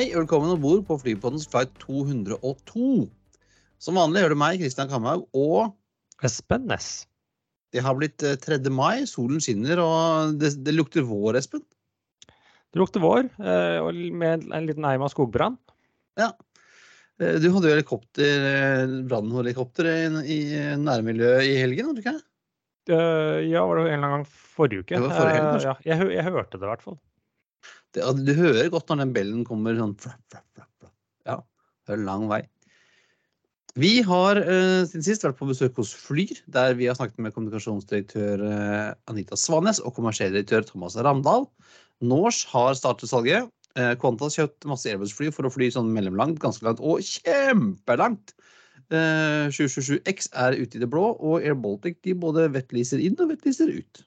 Hei, velkommen om bord på flypodens flight 202. Som vanlig hører du meg, Kristian Kamhaug, og Espen Næss. det har blitt eh, 3. mai, solen skinner, og det, det lukter vår, Espen. Det lukter vår, eh, og med en liten eim av skogbrann. Ja. Du hadde jo helikopter, eh, brannhelikopter i, nærmiljøet i helgen, hadde du ikke? Eh, Ja, var det en eller annen gang forrige uke? Det var forrige helg, Eh. Ja, jeg, jeg hørte det i hvert fall. Det, du hører godt når den bellen kommer sånn flapp, flapp, flapp, flapp. Ja, det er lang vei. Vi har uh, siden sist vært på besøk hos Flyr, der vi har snakket med kommunikasjonsdirektør uh, Anita Svanes og kommersiell direktør Thomas Ramdal. Norse har startet salget. Eh, Qantas kjøpt masse Airbus-fly for å fly sånn mellomlangt, ganske langt og kjempelangt. Eh, 777X er ute i det blå, og Air Baltic de både vettleaser inn og vettleaser ut.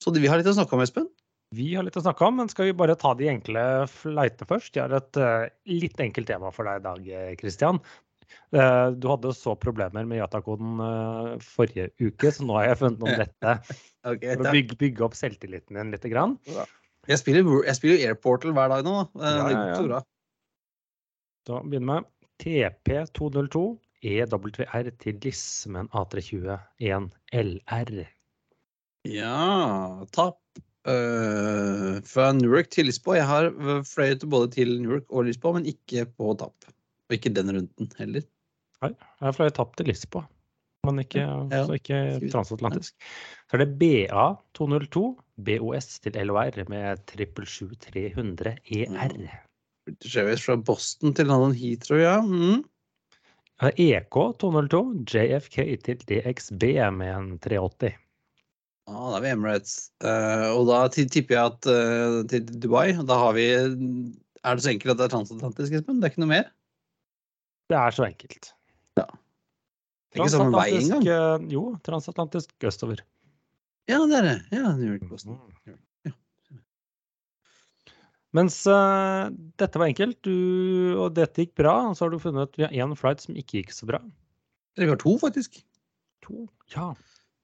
Så det vi har litt å snakke om, Espen. Vi har litt å snakke om, men skal vi bare ta de enkle flightene først? Jeg har et eh, litt enkelt tema for deg i dag, Kristian. Christian. Eh, du hadde så problemer med Yata-koden eh, forrige uke, så nå har jeg funnet noe om dette Okay, for å bygge, bygge opp selvtilliten din litt. Grann. Jeg spiller, jeg spiller Airportal hver dag nå. Eh, Ja, ja, ja. Da begynner vi med TP202 EWR til Lismen A320 1LR. Ja, tapp. Eh, fra Newark til Lisboa. Jeg har fløyet både til Newark og Lisboa, men ikke på tapp. Og ikke den runden heller. Jeg fløy tap til Lisboa, men ikke, Ja. så ikke transatlantisk. Så er det BA202 BOS til LOR med 777-300 ER. British fra Boston til London Heathrow, ja. Mm. EK202 JFK til DXB med en 380. Ja, da er vi Emirates. Uh, og da tipper jeg at uh, til Dubai Da har vi Er det så enkelt at det er transatlantisk, Espen? Det er ikke noe mer? Det er så enkelt. Det er ikke samme vei engang. eh, Jo, transatlantisk østover. Ja, det er det. Ja, New York, Boston. Ja. Mens uh, dette var enkelt, du, og dette gikk bra, så har du funnet vi har én flight som ikke gikk så bra. Eller vi har to, faktisk. To. Ja.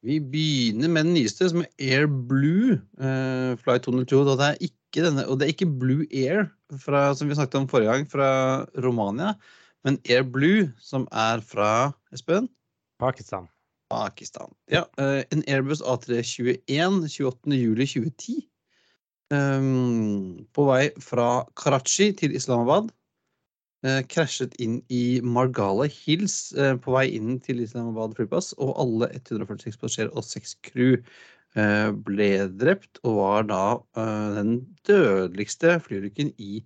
Vi begynner med den nyeste, som er Air Blue uh, Flight 202. Og det er ikke denne, og det er ikke Blue Air, fra, som vi snakket om forrige gang, fra Romania. Men Air Blue, som er fra Espen? Pakistan. Pakistan. Ja, Uh, en Airbus A321 28.07.2010. Um, på vei fra Karachi til Islamabad. Eh, krasjet inn i Margala Hills eh, på vei inn til Islamabad flyplass. Og alle 146 passasjerer og 6 crew eh, ble drept og var da den dødeligste flyulykken i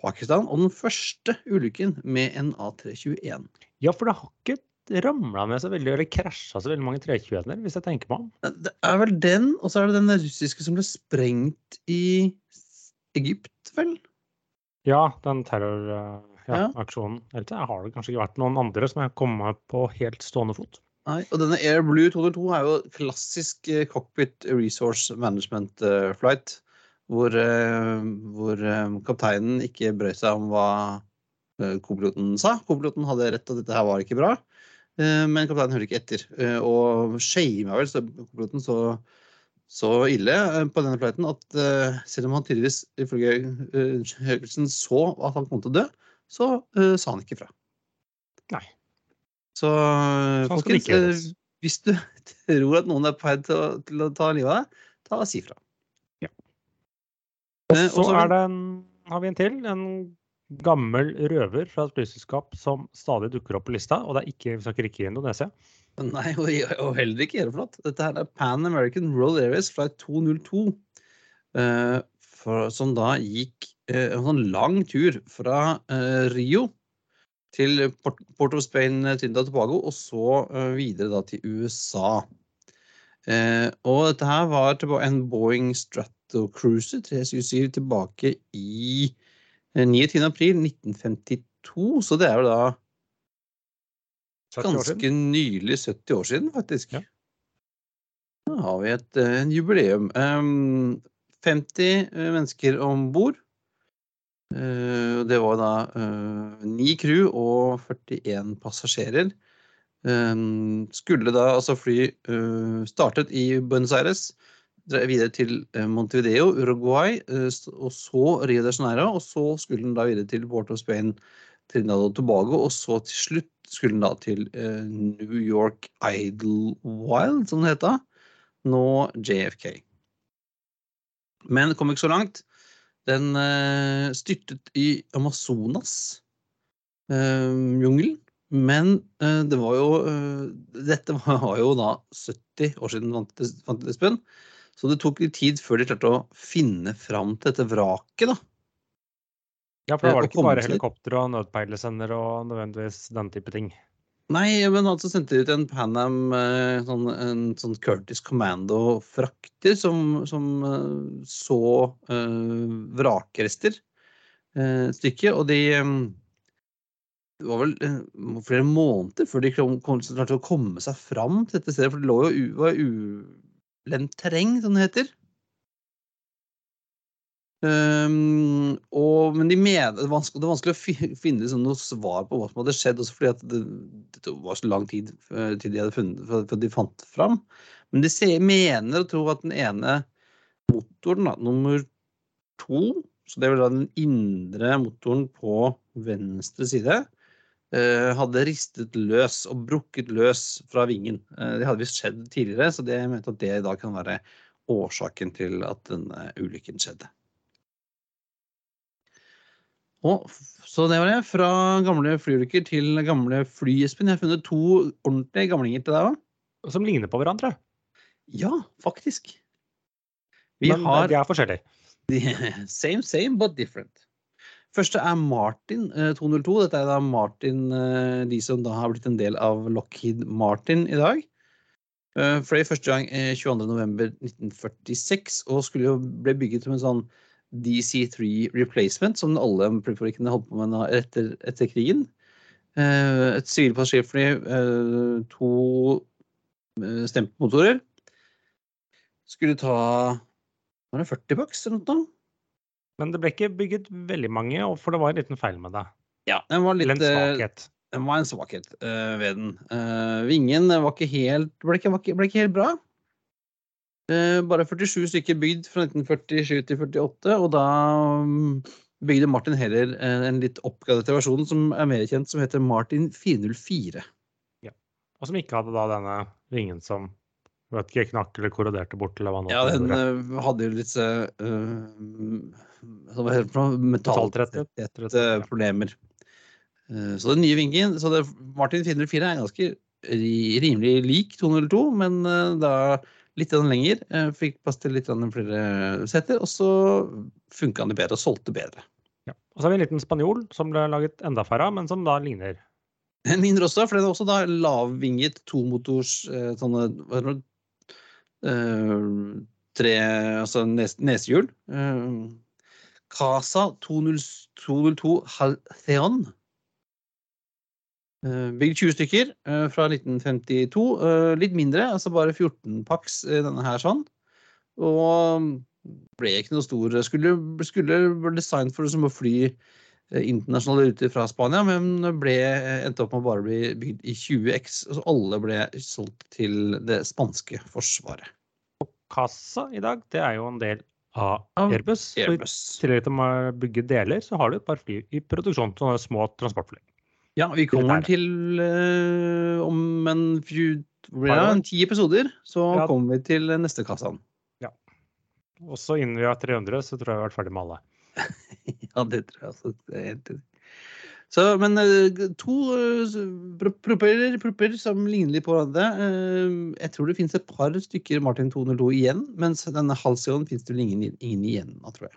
Pakistan. Og den første ulykken med en A321. Ja, for det har ikke ramla ned så veldig, eller krasja så veldig mange 321-er, hvis jeg tenker meg om. Det er vel den, og så er det den russiske som ble sprengt i Egypt, vel? Ja, den terroraksjonen. Ja, Ja. aksjonen. Ellers har det kanskje ikke vært noen andre som jeg kommet på helt stående fot. Nei, og denne Air Blue 202 er jo klassisk eh, cockpit resource management eh, flight, hvor, eh, hvor kapteinen ikke brød seg om hva kopiloten sa. Kopiloten hadde rett at dette her var ikke bra, men kapteinen hører ikke etter. Og shama vel så kopiloten så, så ille på denne flighten at selv om han tydeligvis ifølge Høgelsen så at han kom til å dø, så uh, sa han ikke fra. Nei. Så eh, det folkens, eh, hvis du tror at noen er på vei til, til å ta livet av deg, ta og si fra. Ja. Så og så- er det en, har vi en til. En gammel røver fra et flyselskap som stadig dukker opp på lista. Og det er ikke, vi snakker ikke Indonesia. Nei, og, og heller ikke Aeroflot. Dette her er Pan American Roll Airways flight 202. Uh, for, som da gikk en sånn lang tur fra eh, Rio til Port, of Spain, eh, Trinidad og Tobago, og så eh, videre da til USA. Eh, og dette her var tilbake en Boeing Stratocruiser 377 tilbake i eh, 29. april 1952, så det er jo da 70 år siden. Ganske nylig 70 år siden, faktisk. Ja. Da har vi et eh, jubileum. Um, 50 eh, mennesker om bord. Eh, det var da eh, ni crew og 41 passasjerer. Um, skulle da altså fly eh, startet i Buenos Aires. videre til Montevideo, Uruguay, og så Rio de Janeiro. Og så skulle den da videre til Port of Spain, Trinidad og Tobago, og så til slutt skulle den da til New York Idlewild, som det het da. Nå JFK. Men det kom ikke så langt. Den styrtet i Amazonas jungelen. Men uh, det var jo Dette var jo da 70 år siden, fant Espen. Så det tok litt tid før de klarte å finne fram til dette vraket, da. Ja, for det var det ikke bare helikopter og nødpeilesender og nødvendigvis den type ting? Nei, men altså sendte de ut en Pan Am, sånn, en sånn Curtis Commando-frakter som, som så uh, vrakrester uh, stykket, Og de det var vel uh, flere måneder før de klarte å komme seg fram til dette stedet. For det lå jo var ulendt terreng, som det heter. Um, og, men de mener, det, er vanskelig, det er vanskelig å finne liksom, noe svar på hva som hadde skjedd, også fordi det, det, var så lang tid uh, til de hadde funnet, for, de fant fram. Men de ser, mener og tror at den ene motoren, da, nummer to, så det vel da den indre motoren på venstre side, uh, hadde ristet løs og brukket løs fra vingen. Uh, det hadde visst skjedd tidligere, så det mente at det da kan være årsaken til at denne ulykken skjedde. Og, så det var det. Fra gamle flyulykker til gamle fly, Espen. Jeg har funnet to ordentlige gamlinger til deg òg. Som ligner på hverandre? Ja, faktisk. Vi Men har de er forskjellige? Same, same, but different. Første er Martin 202. Eh, Dette er da Martin, eh, de som da har blitt en del av Lockheed Martin i dag. Eh, Fløy første gang 22.11.1946 og skulle jo bli bygget som en sånn DC3 replacement, som alle flyfabrikkene holdt på med etter, etter krigen. Et sivilt passasjerfly, to stempelmotorer. Skulle ta var det 40 bucks eller noe? Men det ble ikke bygget veldig mange, for det var en liten feil med det. Ja, den var litt, Eller en svakhet. Den var en svakhet uh, ved den. Uh, vingen var ikke helt, ble, ikke, ble ikke helt bra. Uh, bare 47 stykker bygd fra 1947 til 48, og da um, bygde Martin heller en litt oppgradert versjon som er mer kjent, som heter Martin 404. Ja. Og som ikke hadde da denne vingen som vet ikke, knakk eller korroderte bort? eller hva Ja, den hadde jo litt metalltretthet-problemer. Uh, så den nye vingen så det, Martin 404 er ganske rimelig lik 202, men uh, da litt lenger. Eh, fikk plass til litt flere setter, og så funka den bedre og solgte bedre. Ja. Og så har vi en liten spanjol som ble laget enda færre men som da ligner. Den ligner også, for den er også da lavvinget tomotors sånne hva er det, tre altså nes, nesehjul. Casa 202 Haltheon. Eh, bygd 20 stykker eh, fra 1952. Eh, litt mindre, altså bare 14 paks denne her sånn. Og ble ikke noe stor. Skulle, skulle designet for å fly internasjonale ruter fra Spania, men ble, endte opp med å bare bli bygd i 20X. Så alle ble solgt til det spanske forsvaret. Og Casa i dag, det er jo en del av Airbus. Airbus. Så I tillegg til å bygge deler, så har du et par fly i produksjon. Sånne små transportfly. Ja, vi kommer til uh, om en, ja, en ti episoder, så ja. kommer vi til neste kassa. Ja. Også innen vi har 300, så tror jeg vi har vært ferdig med alle. ja, det tror jeg også. Helt så, men eh, to uh, proppeller, propper som ligner litt på hverandre. Uh, jeg tror det finnes et par stykker Martin 202 igjen, mens denne Halcyon finnes det vel ingen, ingen igjen av, tror jeg.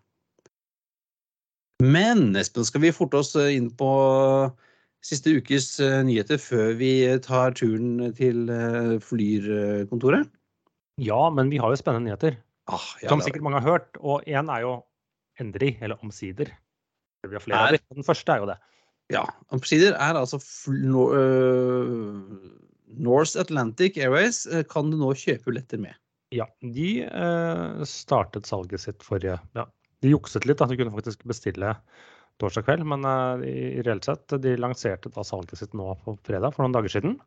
Men Espen, skal vi forte oss inn på siste ukes nyheter før vi tar turen til Flyr-kontoret? Ja, men vi har jo spennende nyheter. Ah, ja, som sikkert mange har hørt. Og én er jo endelig, eller omsider. Vi har flere av Den første er jo det. Ja. Omsider er altså North Atlantic Airways kan du nå kjøpe billetter med. Ja, de uh, startet salget sitt forrige ja. De jukset litt, at de kunne faktisk bestille torsdag kveld, men uh, i reelt sett de lanserte da salget sitt nå på fredag, for noen dager siden.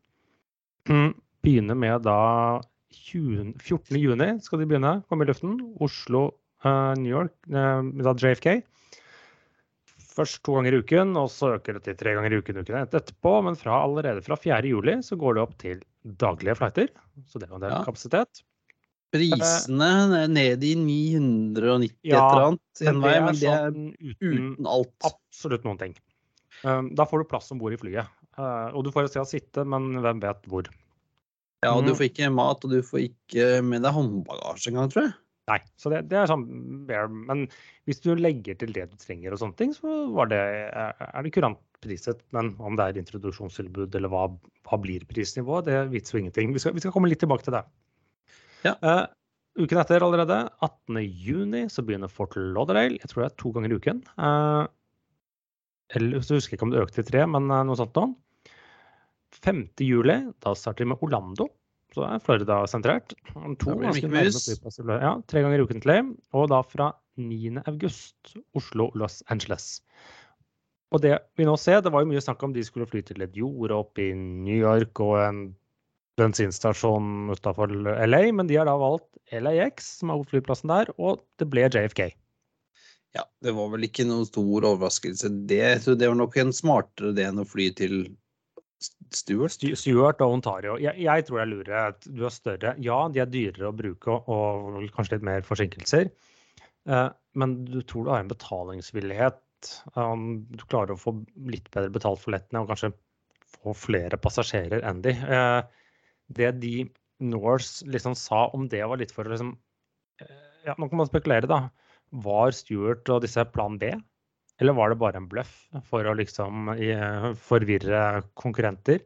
Begynner med da 20, 14. juni skal de begynne, komme i luften. Oslo, uh, New York, uh, da JFK. Først to ganger i uken, og så øker det til tre ganger i uken ukene etterpå. Men fra, allerede fra 4. juli så går det opp til daglige flighter. Så det er jo en del Ja. kapasitet. Prisene ned i 990 Ja, et eller annet en det vei, men det er sånn uten uten alt. absolutt noen ting. Um, da får du plass om bord i flyet. Uh, og du får et sted å sitte, men hvem vet hvor. Ja, og du Mm. får ikke mat, og du får ikke med deg håndbagasje engang, tror jeg. Nei, så det, det er sånn Men hvis du legger til det du trenger og sånne ting, så var det, er er det kurant priset. Men om det er introduksjonstilbud eller hva, hva blir prisnivået, det vitser jo ingenting. Vi skal, vi skal komme litt tilbake til det. Ja. Uh, uken etter allerede, 18.6, så begynner Fort Lauderdale. Jeg tror det er to ganger i uken. Uh, eller så husker jeg ikke om det økte til tre, men uh, noe sånt noe. 5. juli, da starter de med Orlando. Så det er Florida-sentrert. To ganske nærme flyplasser. Ja, tre ganger i uken til dem. Og da fra 9. august Oslo-Los Angeles. Og det vi nå ser, det var jo mye snakk om de skulle fly til et jorde opp i New York og en bensinstasjon utafor LA, men de har da valgt LAX, som er hovedflyplassen der, og det ble JFK. Ja, det var vel ikke noen stor overraskelse. Det, så det var nok en smartere idé enn å fly til Stuart. Stuart og Ontario. Jeg, jeg tror er lurere at du er større. Ja, de er dyrere å bruke og, og kanskje litt mer forsinkelser. Eh, men du tror du har en betalingsvillighet. Um, du klarer å få litt bedre betalt for lettene og kanskje få flere passasjerer enn de. Eh, det de Norse liksom sa om det, var litt for liksom eh, Ja, nå kan man spekulere, da. Var Stuart og disse plan B? Eller var det bare en bløff for å liksom eh, forvirre konkurrenter?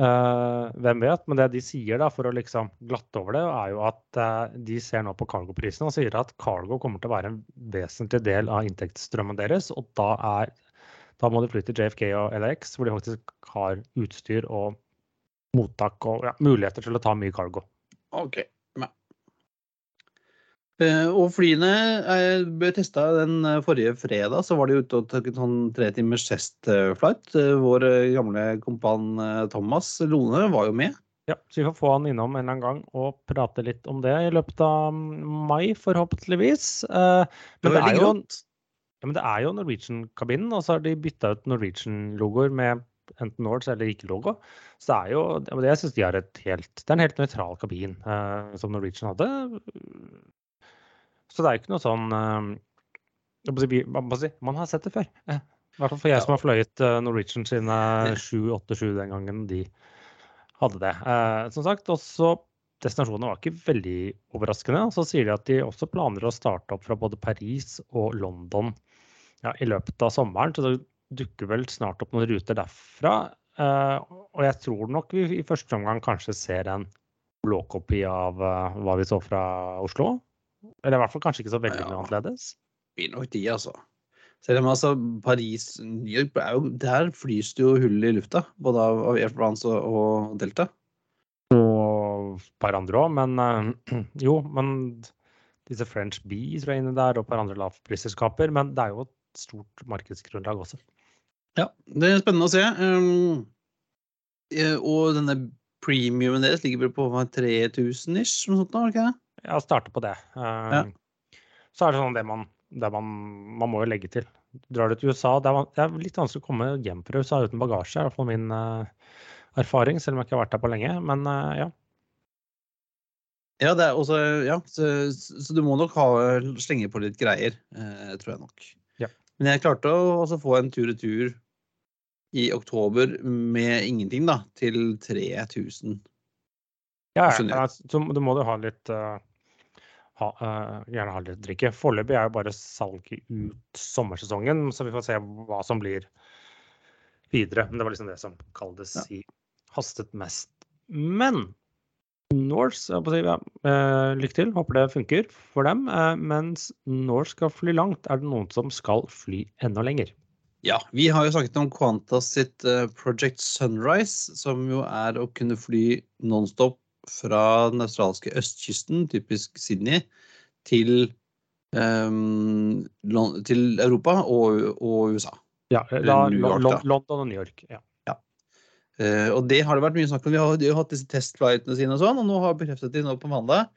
Uh, hvem vet? Men det de sier da, for å liksom glatte over det, er jo at uh, de ser nå på cargoprisene og sier at cargo kommer til å være en vesentlig del av inntektsstrømmen deres. Og da, er, da må de flytte til JFK og LAX, hvor de faktisk har utstyr og mottak og ja, muligheter til å ta mye cargo. Ok. Eh, og flyene eh, ble testa den eh, forrige fredag. Så var de ute og tok en sånn tre timers testflight. Vår gamle kompan Thomas Lone var jo med. Ja, så vi får få han innom en eller annen gang og prate litt om det i løpet av mai, forhåpentligvis. Men Det det er jo, ja, men det er jo Norwegian-kabinen, og så har de bytta ut Norwegian-logoer med enten Nords eller ikke-logo. Så det er jo Jeg syns de har et helt Det er en helt nøytral kabin eh, som Norwegian hadde. Så det er jo ikke noe sånn eh, man, har sett det før. Eh, I hvert fall for jeg Ja. som har fløyet eh, Norwegian sine 787 den gangen de hadde det. Eh, som sagt, også destinasjonene var ikke veldig overraskende. Og så sier de at de også planer å starte opp fra både Paris og London ja, i løpet av sommeren. Så dukker vel snart opp noen ruter derfra. Eh, og jeg tror nok vi i første omgang kanskje ser en blåkopi av eh, hva vi så fra Oslo. Eller i hvert fall kanskje ikke så veldig mye Ja. annerledes. blir nok de, altså. Selv om altså Paris, New York er jo, Der flys det jo hull i lufta. Både av, av Air France og, og Delta. Og et par andre òg, men eh, jo, men disse French Bees er inne der, og et par andre lavprisselskaper. Men det er jo et stort markedsgrunnlag også. Ja, det er spennende å se. Um, og denne premiumen deres ligger vel på 3000 ish, noe sånt ikke det? Ja, starte på det. Um, Ja. Så er det sånn det man, det man, man må jo legge til. Drar du til USA, det er, det er litt vanskelig å komme hjem fra USA uten bagasje, i hvert fall min uh, erfaring, selv om jeg ikke har vært der på lenge. Men uh, ja. Ja, det også, ja så, så du må nok ha, slenge på litt greier, eh, tror jeg nok. Ja. Men jeg klarte å også få en tur-retur i oktober med ingenting, da, til 3000. Ja, ja, så du må jo ha litt uh, ha, uh, Gjerne ha litt drikke. Foreløpig er jo bare salget ut sommersesongen, så vi får se hva som blir videre. Men det var liksom det som kalles Ja. i hastet mest. Men Norse, ja, eh, lykke til. Håper det funker for dem. Mens Norse skal fly langt, er det noen som skal fly enda lenger. Ja, vi har jo snakket om Qantas sitt eh, Project Sunrise, som jo er å kunne fly nonstop fra den australske østkysten, typisk Sydney, til, um, til Europa og, og USA. Ja, da, York. London og New York. Ja. Eh, og det har det vært mye snakk om. Vi har, de har hatt disse testflightene sine og sånn, og nå har bekreftet de nå på mandag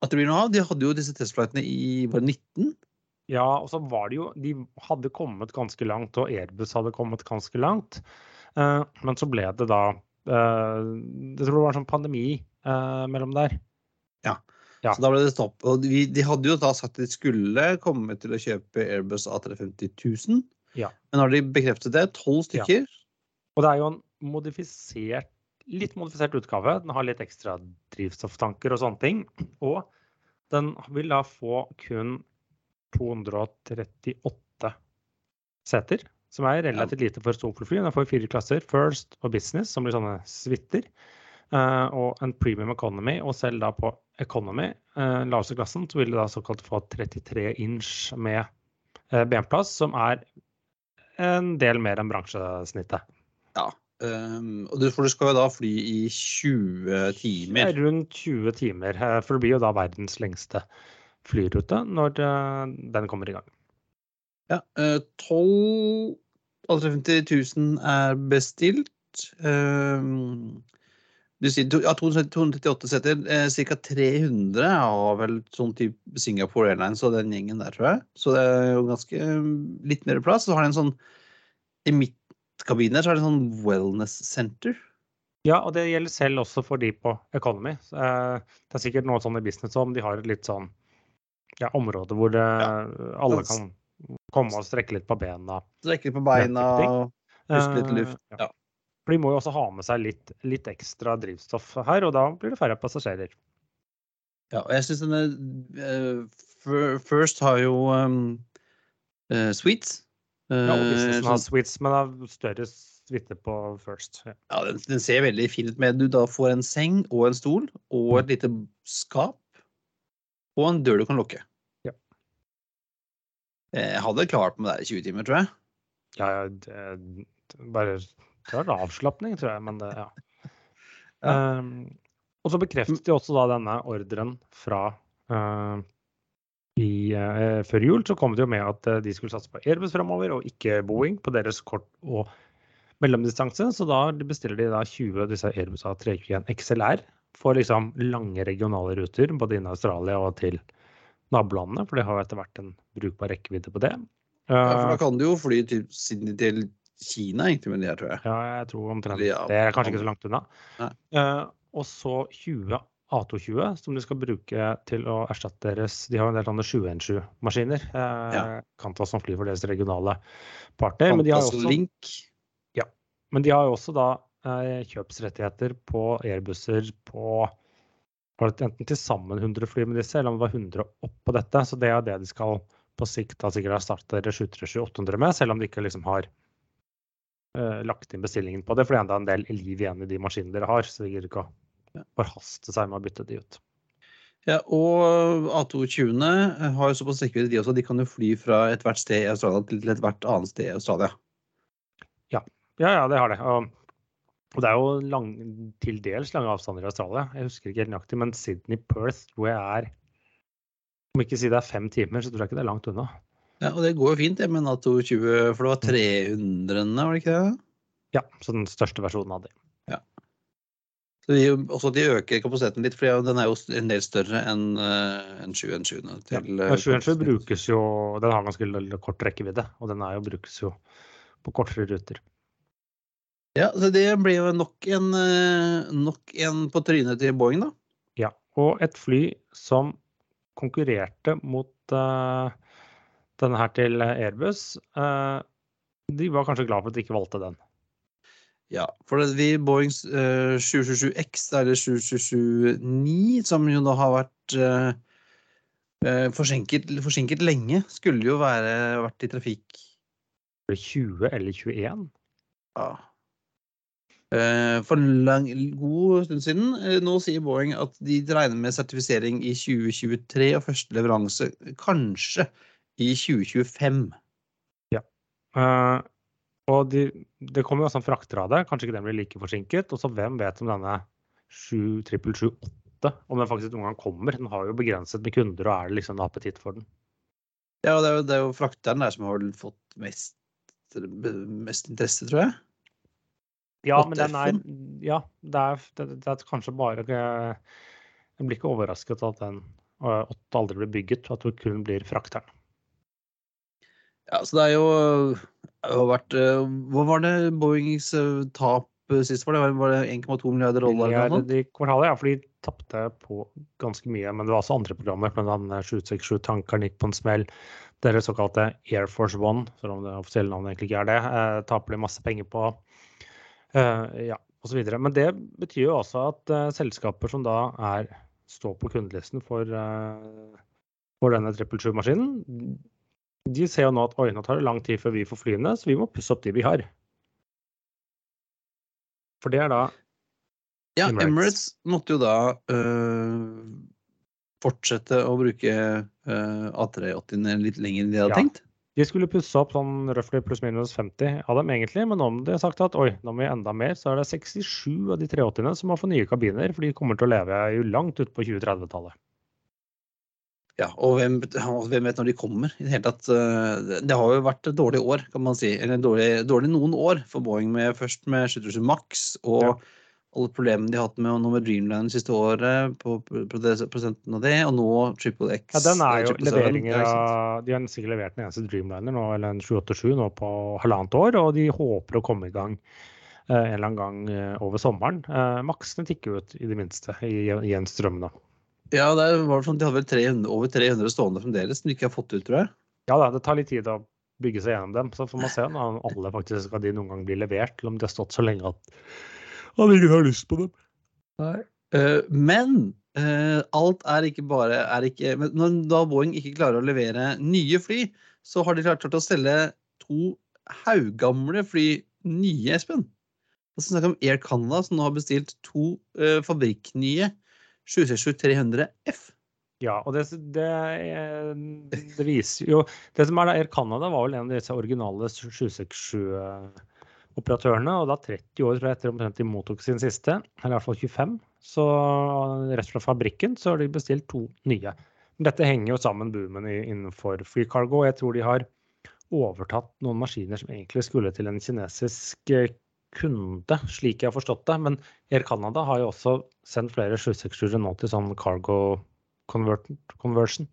at det blir noe av. De hadde jo disse testflightene i var 19? Ja, og så var det jo De hadde kommet ganske langt, og Airbus hadde kommet ganske langt. Uh, men så ble det da uh, Jeg tror det var en sånn pandemi uh, mellom der. Ja. Så da ble det stopp. Og de, de hadde jo da sagt at de skulle komme til å kjøpe Airbus A350 000. Ja. Men har de bekreftet det? Tolv stykker? Og det er jo en modifisert, litt modifisert utgave. Den har litt ekstra drivstofftanker og sånne ting. Og den vil da få kun 238 seter, som er relativt lite for storfly. Den får fire klasser, First og Business, som blir sånne suiter. Uh, og en premium economy, og selv da på economy, uh, laveste klassen, så vil du da såkalt få 33 inch med uh, benplass, som er en del mer enn bransjesnittet. Ja. Um, og du, for du skal jo da fly i 20 timer? Rundt 20 timer. For det blir jo da verdens lengste flyrute når den kommer i gang. Ja. 12 350 000 er bestilt. Um, du sier ja, 238 seter. Eh, Ca. 300 har vel sånn type Singapore Airlines og den gjengen der, tror jeg. Så det er jo ganske litt mer plass. Så har de en sånn I midtkabinen der så er det en sånn wellness center. Ja, og det gjelder selv også for de på Economy. Det er sikkert noe sånn i business om de har et litt sånn ja, område hvor det, ja. alle kan komme og strekke litt på bena. Strekke litt på beina og puste litt luft. Ja. For de må jo også ha med seg litt, litt ekstra drivstoff her, og da blir det færre passasjerer. Ja, og jeg syns denne uh, First har jo um, uh, Sweets. Uh, ja, og businessen har Sweets, men har større suite på First. Ja, ja den, den, ser veldig fin ut med Du da får en seng og en stol og et mm. lite skap og en dør du kan lukke. Ja. Jeg hadde klart meg der i 20 timer, tror jeg. Ja, det, bare det var en avslapning, tror jeg, men det, ja. ja. Um, og så bekreftet de også da denne ordren fra uh, i, uh, Før jul så kom det jo med at de skulle satse på Airbus fremover, og ikke Boeing på deres kort og mellomdistanse. Så da bestiller de da 20 av disse Airbus A321 XLR for liksom lange regionale ruter, både inn i Australia og til nabolandene, for det har jo etter hvert en brukbar rekkevidde på det. Ja, for da kan du jo fly til, til Kina egentlig med de her, tror jeg. Ja, jeg tror omtrent. Ja, det er kanskje ikke så langt unna. Uh, og så 20 A220 som de skal bruke til å erstatte deres De har jo en del sånne 717-maskiner. Uh, ja. Kantas som flyr for deres regionale partner. Men de har også, Link. Ja, men de har jo også da kjøpsrettigheter på airbusser på enten til sammen 100 fly med disse, eller om det var 100 oppå dette. Så det er det de skal på sikt da sikkert erstatte 737-800 med, selv om de ikke liksom har uh, lagt inn bestillingen på det, for det er enda en del liv igjen i de maskinene dere har. Så det gir ikke å forhaste seg med å bytte de ut. Ja, og A220-ene har jo såpass rekkevidde, de også. De kan jo fly fra ethvert sted i Australia til ethvert annet sted i Australia. Ja, ja, ja det har det. Og, og det er jo lang, til dels lange avstander i Australia. Jeg husker ikke helt nøyaktig, men Sydney-Perth hvor jeg er Om ikke si det er fem timer, så tror jeg ikke det er langt unna. Ja, og det går jo fint, det med Nato 20, for det var 300 var det ikke det? Ja, så den største versjonen av det. Ja. Så de, også de øker kapasiteten litt, for den er jo en del større enn en 717. Ja, 717 eh, brukes jo Den har ganske kort rekkevidde, og den er jo, brukes jo på kortere ruter. Ja, så det blir jo nok en, eh, nok en på trynet til Boeing, da. Ja, og et fly som konkurrerte mot uh, denne her til Airbus. Uh, de var kanskje glad for at de ikke valgte den. Ja, for det, vi Boeings uh, 777X, eller 727-9, som jo da har vært uh, forsinket, forsinket, lenge, skulle jo være, vært i trafikk 20 eller 21? Ja. Uh, for en lang, god stund siden. nå sier Boeing at de regner med sertifisering i 2023 og første leveranse kanskje i 2025. Ja. Uh, og de, det kommer jo også en fraktrade. Kanskje ikke den blir like forsinket. Og så hvem vet om denne 7778 om den faktisk noen gang kommer. Den har jo begrenset med kunder, og er det liksom en appetitt for den? Ja, det er jo, det er jo frakteren der som har fått mest, mest interesse, tror jeg. Ja, men den er Ja, det er, det, det er kanskje bare eh, Jeg blir ikke overrasket at den åtte aldri blir bygget, og at det kun blir frakteren. Ja, så det er jo det har vært eh, Hva var det Boeings eh, tap eh, sist? Var det, var det 1,2 milliarder dollar? Milliard i kvartalet, ja, for de tapte på ganske mye. Men det var også andre programmer. Annet 767-tankeren gikk på en smell. Deres såkalte Air Force One, selv om det offisielle navnet egentlig ikke er det, eh, taper de masse penger på. Eh, ja, og så videre. Men det betyr jo også at eh, selskaper som da er, står på kundelisten for, eh, for denne 777-maskinen, de ser jo nå at oi, nå tar det lang tid før vi får flyene, så vi må pusse opp de vi har. For det er da Ja, Emirates. Emirates måtte jo da øh, fortsette å bruke øh, A380-ene litt lenger enn de hadde Ja. tenkt. De skulle pusse opp sånn røftlig pluss-minus 50 av dem egentlig, men om de har sagt at oi, nå må vi enda mer, så er det 67 av de 83-ene som har fått nye kabiner, for de kommer til å leve jo langt ut på 2030-tallet. Ja, og hvem, hvem vet når de kommer? I Det hele tatt, øh, det- har jo vært et dårlig år, kan man si. Eller dårlig, dårlig noen år for Boeing, med, først med 737 Max og Ja. Alle problemene de har hatt med, med Dreamliner siste året, på pro- prosenten av det, og nå Triple X. Ja, den er eh, jo 777, leveringer av De har sikkert levert den eneste Dreamliner nå, eller en 787 nå på halvannet år, og de håper å komme i gang eh, en eller annen gang eh, over sommeren. Eh, Maksene tikker ut, i det minste, i, i en strøm nå. Ja, det var sånn, de hadde vel 300, over 300 stående fremdeles, som de ikke har fått ut, tror jeg. Ja da, det tar litt tid å bygge seg gjennom dem. Så får man se om alle faktisk skal de noen gang bli levert, eller om de har stått så lenge at, at ingen har lyst på dem. Eh, men uh, alt er ikke bare er ikke, men Når da Boeing ikke klarer å levere nye fly, så har de klart klart å selge to haugamle fly nye, Espen. Og så snakker vi om Air Canada, som nå har bestilt to uh, fabrikknye 767-300 F. Ja, og det, det, er- det viser jo Det som er da Air Canada, var vel en av disse originale 767-operatørene. Og da 30 år etter omtrent de mottok sin siste, eller i hvert fall 25, så rett fra fabrikken, så har de bestilt to nye. Dette henger jo sammen boomen innenfor free cargo. Jeg tror de har overtatt noen maskiner som egentlig skulle til en kinesisk eh, kunde, slik jeg har forstått det. Men Air Canada har jo også sendt flere 767-ere nå til sånn cargo conversion.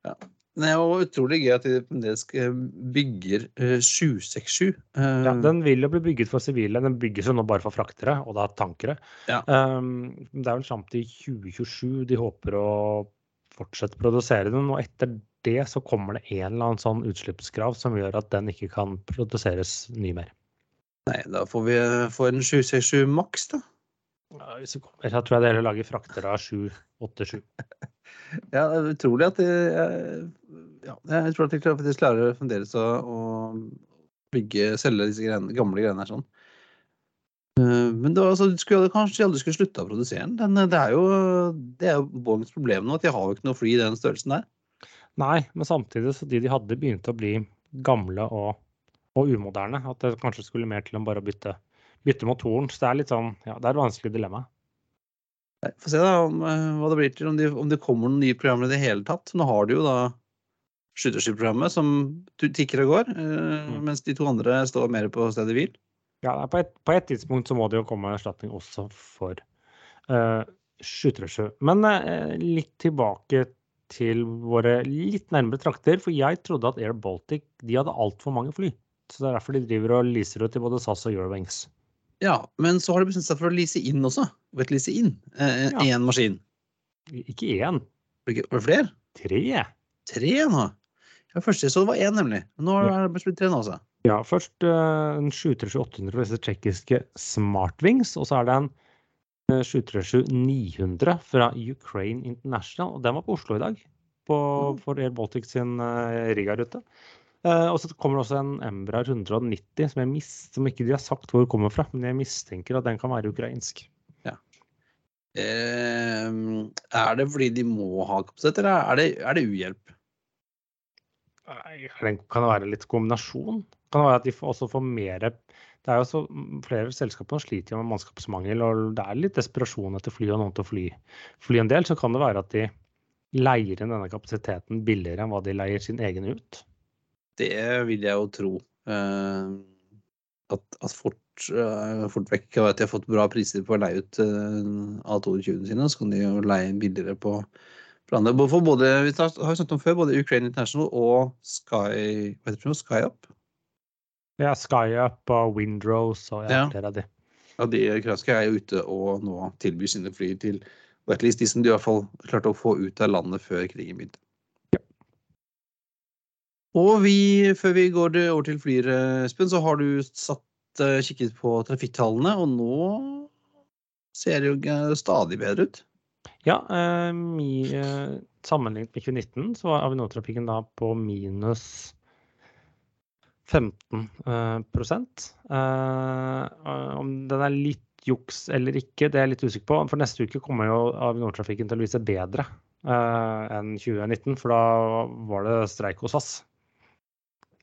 Det er jo utrolig gøy at de fremdeles eh, bygger eh, 767. eh, Ja, den vil jo bli bygget for sivile. Den bygges jo nå bare for fraktere, og da tankere. Ja. Um, det er vel fram til 2027 de håper å fortsette å produsere den. Og etter det så kommer det en eller annen sånn utslippskrav som gjør at den ikke kan produseres ny mer. Nei, da får vi eh, få en 767 maks, da. Ja, hvis det kommer- Jeg tror jeg dere lager fraktere av 787. Ja, det er utrolig at de eh, ja, Jeg tror at de faktisk klarer fremdeles å, å bygge, selge disse greiene, gamle greiene her sånn. Eh, Men det var, altså, skulle, kanskje de aldri skulle slutte å produsere den. den. Det er jo, det er Boeings problem nå, at de har jo ikke noe fly i den størrelsen der. Nei, men samtidig så de de hadde begynte å bli gamle og, og umoderne. At det kanskje skulle mer til enn bare å bytte, bytte motoren. Så det er litt sånn, ja, det er et vanskelig dilemma. Få se da om, eh, hva det blir til, om, de, om det kommer noen nye programmer i det hele tatt. Nå har de jo da skytterskipprogrammet som tikker og går, eh, Mm. mens de to andre står mer på stedet hvil. Ja, på et, på et tidspunkt så må det jo komme erstatning også for uh, skyttersjø. Men uh, litt tilbake til våre litt nærmere trakter. For jeg trodde at Air Baltic de hadde altfor mange fly. Så det er derfor de driver og leaser ut til både SAS og Eurowings. Ja, men så har de bestemt seg for å lease inn også. Vet lease inn én Ja. maskin. Ikke én, Var det flere? tre. Tre nå? Ja, Først jeg så det var én, nemlig. Nå har er det blitt tre nå også. Ja, først uh, en 737-800 fra disse tsjekkiske Smartwings. Og så er det en uh, 737-900 fra Ukraine International. Og den var på Oslo i dag, på, Mm. for Air Baltic sin uh, Riga-rute. Eh, og så kommer det også en Embraer 190 som, jeg mist, som ikke de har sagt hvor kommer fra, men jeg mistenker at den kan være ukrainsk. Eh, er det fordi de må ha kapasitet, eller er det, er det uhjelp? Kan det være litt kombinasjon. Kan det være at de også får mer Det er jo så Flere selskaper sliter med mannskapsmangel, og det er litt desperasjon etter fly og noen til å fly, fly en del. Så kan det være at de leier inn denne kapasiteten billigere enn hva de leier sin egen ut. Det vil jeg jo tro. Eh, at, at fort fort, uh, fort vekk at de har fått bra priser på å leie ut uh, A22-ene sine. Så kan de jo leie billigere på, på andre. For både, vi har snakket om før, både Ukraine International og Sky, hva heter det, SkyUp. Ja, SkyUp og Windrose og ja, flere av de. Ja, de ukrainske er jo ute og nå tilbyr sine fly til Wetleast, de som de i hvert fall klarte å få ut av landet før krigen begynte. Og vi, før vi går over til flyer, Espen, så har du satt kikket på trafikktallene, og nå ser det jo stadig bedre ut. Ja, mi, uh, sammenlignet med 2019 så var Avinor-trafikken da på minus 15 prosent. Om den er litt juks eller ikke, det er jeg litt usikker på. For neste uke kommer jo Avinor-trafikken til å vise bedre enn 2019, for da var det streik hos SAS.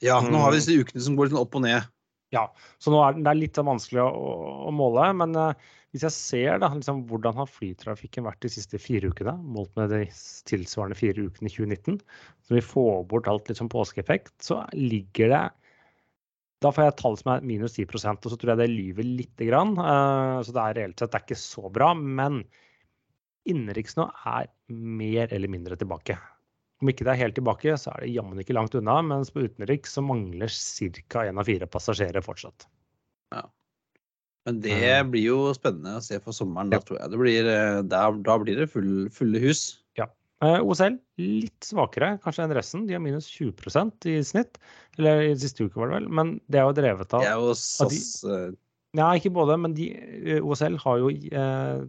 Ja, nå har vi mm. disse ukene som går litt opp og ned. Ja, så nå er det er litt vanskelig å, å måle. Men uh, hvis jeg ser da, liksom, hvordan har flytrafikken vært de siste fire ukene, målt med de tilsvarende fire ukene i 2019, så vi får bort alt sånn påskeeffekt, så ligger det da får jeg et tall som er minus 10 og så tror jeg det lyver lite grann. Uh, så det er reelt sett det er ikke så bra. Men innenriks nå er mer eller mindre tilbake. Om ikke det er helt tilbake, så er det jammen ikke langt unna. Mens på utenriks så mangler ca. én av fire passasjerer fortsatt. Ja. Men det mm. blir jo spennende å se for sommeren. Da tror jeg det blir, eh, der, da blir det full, fulle hus. Ja. Eh, OSL litt svakere kanskje enn resten. De har minus 20% i snitt. Eller i siste uke, var det vel. Men det er jo drevet av Det er jo SAS de, eh. Ikke både, men de, OSL har jo eh,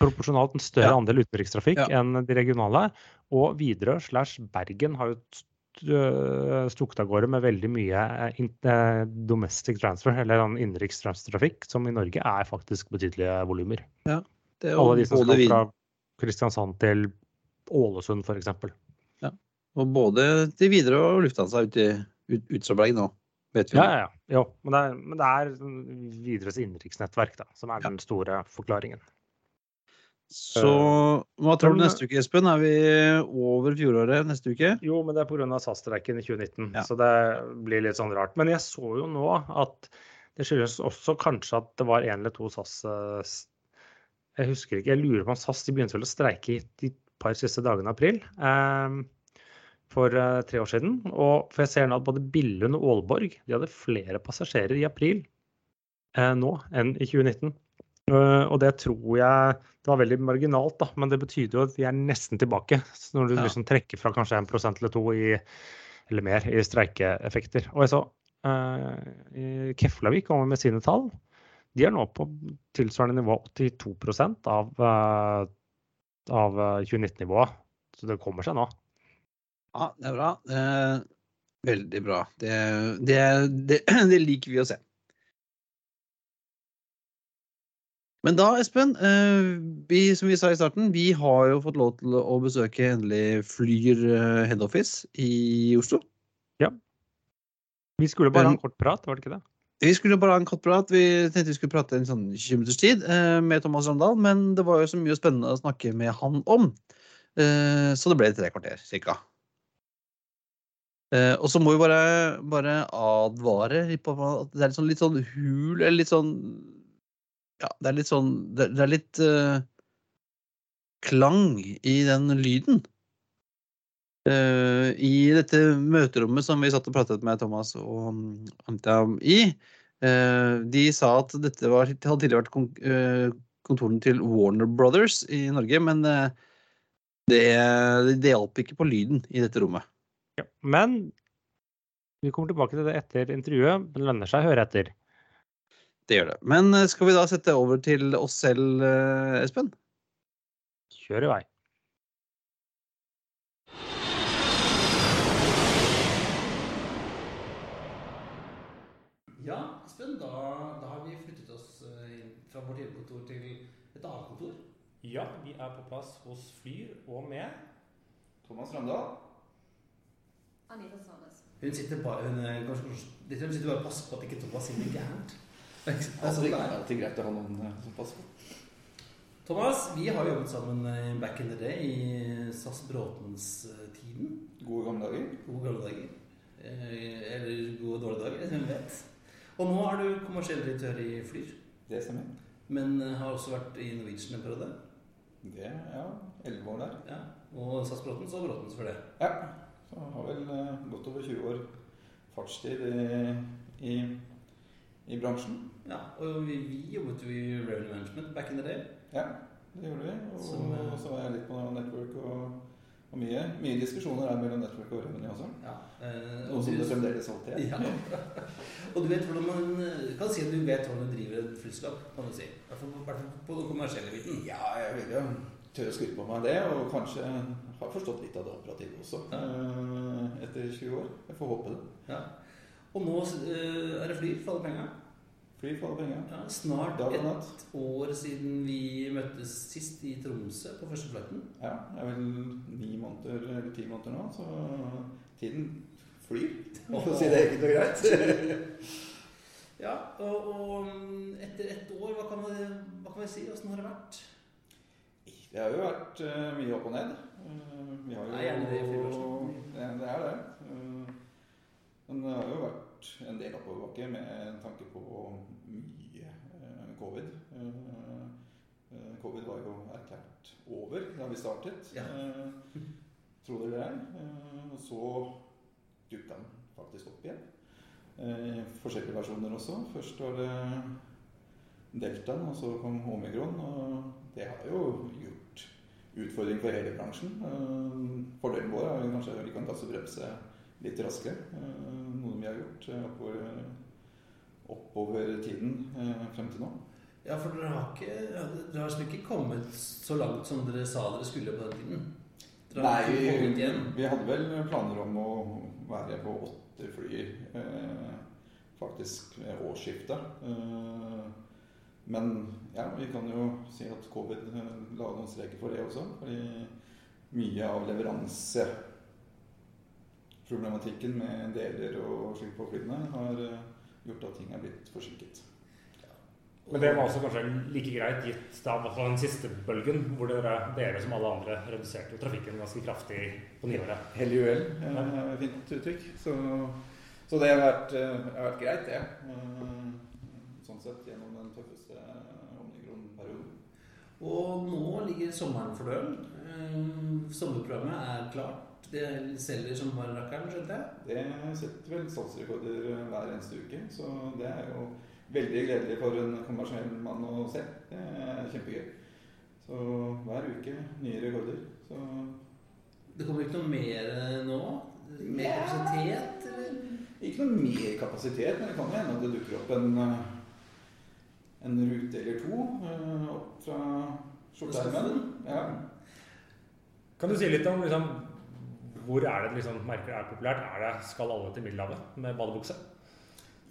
proporsjonalt en større ja. andel utenrikstrafikk ja. enn de regionale. Og Widerøe slash Bergen har jo stukket av gårde med veldig mye eh, eh, domestic transfer, eller sånn innenrikstrafikk, som i Norge er faktisk betydelige volumer. Ja, Alle de som skal fra Kristiansand til Ålesund, f.eks. Ja. Og både til Widerøe og Lufthansa ut, ut, ut nå. Vet vi. Ja, ja, ja. Jo, men det er, men det er Widerøes innenriksnettverk som er den store forklaringen. Så hva tror du neste uke, Espen? Er vi over fjoråret neste uke? Jo, men det er pga. SAS-streiken i 2019, ja. så det blir litt sånn rart. Men jeg så jo nå at det skyldes også kanskje at det var en eller to SAS Jeg husker ikke, jeg lurer på om SAS de begynte vel å streike de par siste dagene i april. Eh, for eh, tre år siden. Og for jeg ser nå at både Billund og Aalborg de hadde flere passasjerer i april eh, nå enn i 2019. Eh, og det tror jeg Det var veldig marginalt, da, men det betyr jo at vi er nesten tilbake. Så når du ja. liksom trekker fra kanskje 1% eller 2 i, eller mer i streikeeffekter. Og jeg så uh, Keflavik kommer med sine tall. De er nå på tilsvarende nivå 82 av, uh, av 2019-nivået. Så det kommer seg nå. Ja, det er bra. Eh, veldig bra. Det, det, det, det liker vi å se. Men da, Espen, eh, vi, som vi sa i starten, vi har jo fått lov til å besøke endelig Flyr headoffice head office i Oslo. Ja. Vi skulle bare ha en kort prat, var det ikke det? Vi skulle bare ha en kort prat. Vi tenkte vi skulle prate en sånn 20 minutters tid eh, med Thomas Randal, men det var jo så mye spennende å snakke med han om. Så det ble tre kvarter, cirka. Og så må vi bare, bare advare på at det er litt sånn, litt sånn hul, eller litt sånn ja, det er litt sånn Det, det er litt uh, klang i den lyden. Uh, I dette møterommet som vi satt og pratet med Thomas og Anta i, uh, de sa at dette var, hadde tidligere vært kon kontorene til Warner Brothers i Norge, men det, det hjalp ikke på lyden i dette rommet. Ja, men vi kommer tilbake til det etter intervjuet. Det lønner seg å høre etter. Det gjør det. Men eh, skal vi da sette over til oss selv, eh, Espen? Kjør i vei. Ja, Espen, da, da, har vi flyttet oss eh, fra vårt hjemmekontor til et annet kontor. Ja, vi er på plass hos Flyr og med Thomas Randal. Anita Sandnes. Hun sitter bare, hun, kanskje, hun sitter bare og passer på at ikke Thomas sier noe gærent. Det er alltid greit å ha noen eh, som passer på. Thomas, vi har jobbet sammen eh, back in the day i SAS Bråtens-tiden. Gode gamle dager. Gode gamle dager. Eh, eller gode og dårlige dager, hvem vet. Og nå er du kommersiell direktør i Flyr, Det stemmer. men har også vært i Norwegian en periode. Det, ja, elleve år der. Ja. Og SAS Bråtens og Bråtens for det. Ja. Så har vel godt over 20 år fartstid i, i, i bransjen. Ja, og vi, vi jobbet jo i Revenue Management back in the day. Ja, det gjorde vi. Og så, og så var jeg litt på network og, og mye, mye diskusjoner er mellom network og revenue også. Ja, eh, Noe som du- det fremdeles alltid er. Ja. Og du vet hvordan man eh, kan si at du vet hvordan du driver et flyselskap, kan du si. I hvert fall- på den kommersielle biten. Ja, jeg vil jo tørre å skryte på meg det, og kanskje har forstått litt av det operative også. Ja. eh, Etter 20 år. Jeg får håpe det. Ja. Og nå eh, er det Flyr for alle penger. Fly for alle penger. Ja, snart et år siden vi møttes sist i Tromsø på første flighten. Ja, det er vel ni måneder eller ti måneder nå, så tiden flyr. For å si det enkelt og greit. Ja, og, og etter ett år, hva kan, vi, hva kan vi si? Åssen har det vært? Det har jo vært uh, mye opp og ned. Uh, vi har jo, Det er gjerne det i flybransjen. Det, det er det. Uh, men det har jo vært en del oppoverbakke med tanke på mye eh, covid. Eh, eh, covid var jo erklært over da vi startet. Ja. Eh, dere det er. Og så dukka den faktisk opp igjen. Forskjellige versjoner også. Først var det deltaen, og så kom omikron. Og det har jo gjort utfordring for hele bransjen. Fordelen vår er kanskje at vi kan gasse og bremse litt raskere. Eh, Noe vi har gjort eh, oppover, oppover tiden eh, frem til nå. Ja, for dere har ikke Dere har liksom ikke kommet så langt som dere sa dere skulle på den tiden? Nei, vi, hadde vel planer om å være på åtte fly eh, faktisk ved årsskiftet. Eh, men ja, vi kan jo si at covid eh, la noen streker for det også. Fordi mye av leveranseproblematikken med deler og slikt på flyene har eh, gjort at ting er blitt forsinket. Men det var også kanskje like greit gitt da, den siste bølgen, hvor dere, dere som alle andre reduserte trafikken ganske kraftig på nyåret. Hell i uhell, et fint uttrykk. Så, så det har vært, eh, har vært greit, det. Eh, Sånn sett gjennom den tøffeste omnigron-perioden. Og nå ligger sommeren for døren. Eh, Sommerprogrammet er klart. Det selger som bare rakkeren, skjønte jeg. Det setter vel salgsrekorder eh, hver eneste uke, så det er jo veldig gledelig for en kommersiell mann å se. Det er kjempegøy. Så hver uke nye rekorder. Så Det kommer ikke noe mer eh, nå? Mer kapasitet, eller? ikke noe mer kapasitet, men det kan jo hende at det dukker opp en, eh, en rute eller to opp fra skjorteermen. Ja. Kan du si litt om liksom, hvor er det liksom, merker det er populært? Er det, skal alle til Middelhavet med badebukse?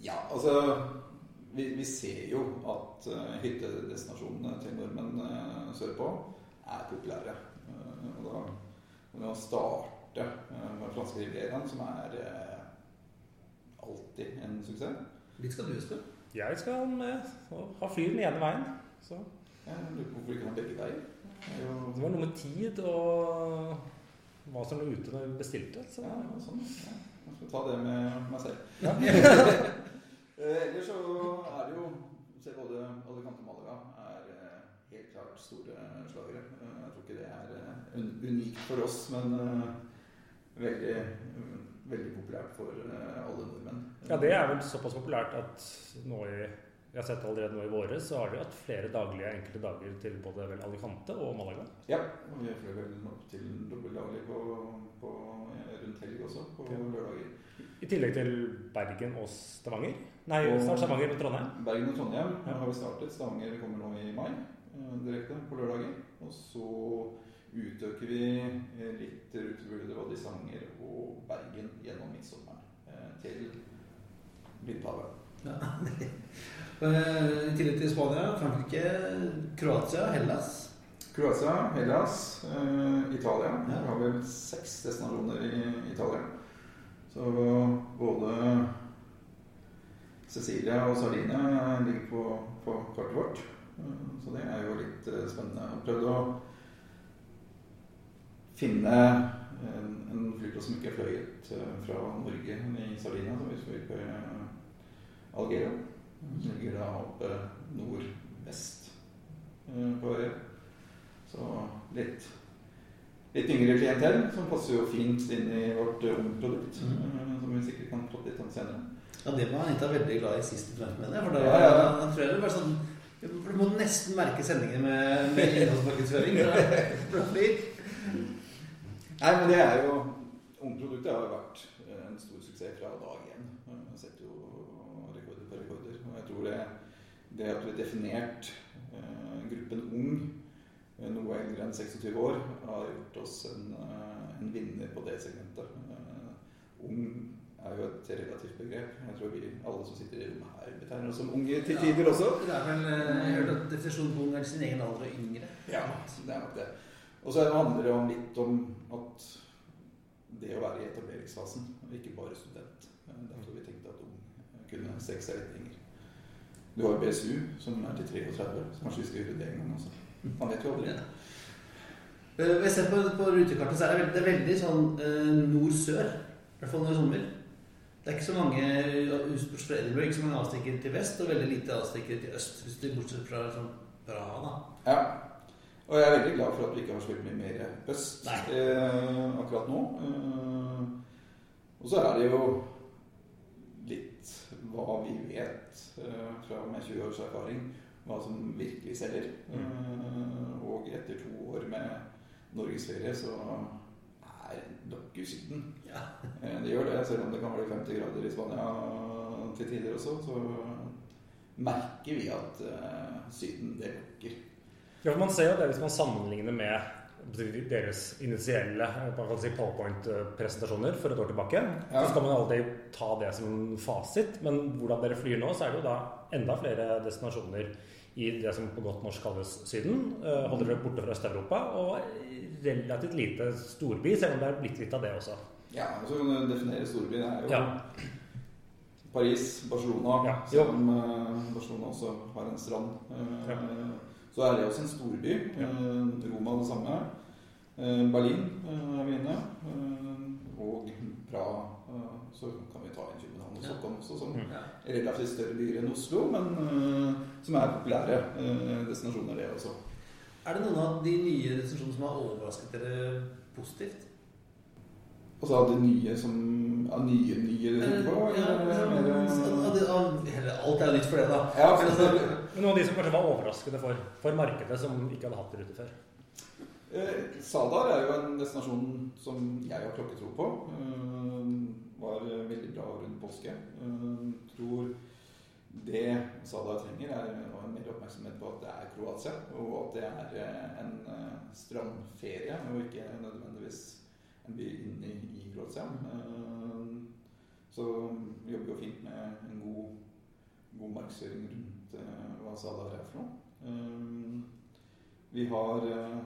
Ja, altså vi, vi ser jo at uh, hyttedestinasjonene til nordmenn uh, sørpå er populære. Uh, og da må vi starte uh, med franske rivieraen, som er uh, alltid en suksess. Dit skal du, Espen. Jeg skal med ha fly den ene veien. Så Jeg lurer på hvorfor ikke ha begge veier. Er det var noe med tid og hva som lå ute når vi bestilte. Så. Ja, sånn. Ja. Jeg skal ta det med meg selv. Eh, Ellers så er det jo Se både Alicante Malaga er eh, helt klart store slagere. Eh, Jeg tror ikke det er unikt for oss, men veldig, veldig populært for alle nordmenn. Ja, det er vel såpass populært at nå i jeg har sett allerede nå i våre, så har de hatt flere daglige enkelte dager til både vel Alicante og Malaga. Ja, og vi fløy vel opp til dobbeldaglig på, på, rundt helg også, på Ja. lørdager. I tillegg til Bergen og Stavanger. Nei, Og- snart Stavanger og Trondheim. Bergen og Trondheim Ja. har vi startet. Stavanger kommer nå i mai eh, direkte på lørdager. Og så utøker vi eh, litt rutetilbudet både i Stavanger og Bergen gjennom midtsommeren eh, til Lillehavet. Ja. Eh, I tillegg til Spania, Frankrike, Kroatia, Hellas. Kroatia, Hellas, eh, Italia. Ja. Vi har vel seks destinasjoner i Italia. Så både Cecilia og Sardinia ligger på, på kartet vårt. Eh, Så det er jo litt spennende. Jeg har prøvd å finne en, en flyplass som ikke fløyet eh, fra Norge i Sardinia. Så vi fløy på Algero. Som ligger da oppe nordvest eh, på øya. Så litt, litt yngre klientell, som passer jo fint inn i vårt eh, ungprodukt. Mm. eh, Som vi sikkert kan prate litt om senere. Ja, det var Anita veldig glad i sist du med det. For da Ja, ja, ja. tror jeg det var sånn for Du må nesten merke sendingen med, med innholdsmarkedsføring. Nei, men det er jo Ungproduktet har jo vært en stor suksess fra dag én. Jeg har sett jo rekorder på rekorder. Og jeg tror det, det at vi har definert eh, gruppen ung eh, noe eldre enn 26 år, har gjort oss en, eh, en vinner på det segmentet. Ung er jo et relativt begrep. Jeg tror vi alle som sitter i rommet her, betegner oss som unge til tider også. Det er vel, Jeg har hørt at definisjonen på ung er sin egen alder og yngre. Ja, det er nok det. Og så handler det om litt om at det å være i etableringsfasen, og ikke bare student. Derfor vi tenkt at ung kunne strekke seg litt lenger. Du har BSU, som er til 33, så kanskje vi skal gjøre det en gang også. Man vet jo aldri. Ja. Eh, Hvis jeg ser på, på rutekartet, så er det veldig, det er veldig sånn eh, nord-sør. I hvert fall når det er sommer. Det er ikke så mange bortsett fra Edinburgh, ikke så mange avstikkere til vest, og veldig lite avstikkere til øst. Hvis du bortsett fra sånn Praha, da. Ja. Og jeg er veldig glad for at vi ikke har så veldig mye mer øst eh, akkurat nå. Eh, og så er det jo hva vi vet eh, fra med 20 års erfaring, hva som virkelig selger. Eh, og etter to år med norgesferie så er dere Syden. Ja. Eh, det gjør det, selv om det kan bli 50 grader i Spania til tider også. Så merker vi at Syden, det lukker. Ja, for Man ser jo det hvis man sammenligner med deres initielle si powerpoint-presentasjoner for et år tilbake. Ja. Så skal man alltid ta det som fasit. Men hvordan dere flyr nå, så er det jo da enda flere destinasjoner i det som på godt norsk kalles Syden. Eh, Holder dere borte fra Øst-Europa. Og relativt lite storby, selv om det er blitt litt av det også. Ja, så kan du definere storby. Det er jo Ja. Paris, Barcelona. Ja. Selv om eh, Barcelona også har en strand. eh, Ja. Så er det også en storby. Ja. Eh, Roma det samme. Eh, Berlin eh, er vi inne. Eh, Og Praha. Eh, Så kan vi ta inn København og Stockholm også, som Mm. Er relativt større byer enn Oslo, men eh, som er populære destinasjoner, det også. Er det noen av de nye destinasjonene som har overrasket dere positivt? Altså av de nye som Av nye, nye du tenker på? Ja, eller ja, ja, eller alt er jo nytt for det, da. Ja, for, altså, Men noen av de som kanskje var overraskende for, for markedet, som ikke hadde hatt rute før. Eh, Sadar er jo en destinasjon som jeg har klokketro på. Eh, var veldig bra rundt påske. Eh, tror det Sadar trenger, er en mer oppmerksomhet på at det er Kroatia, og at det er eh, en eh, strandferie, og ikke nødvendigvis en by inne i Kroatia. Eh, så vi jobber jo fint med en god, god markedsføring rundt eh, hva Sadar er for noe. Eh, vi har eh,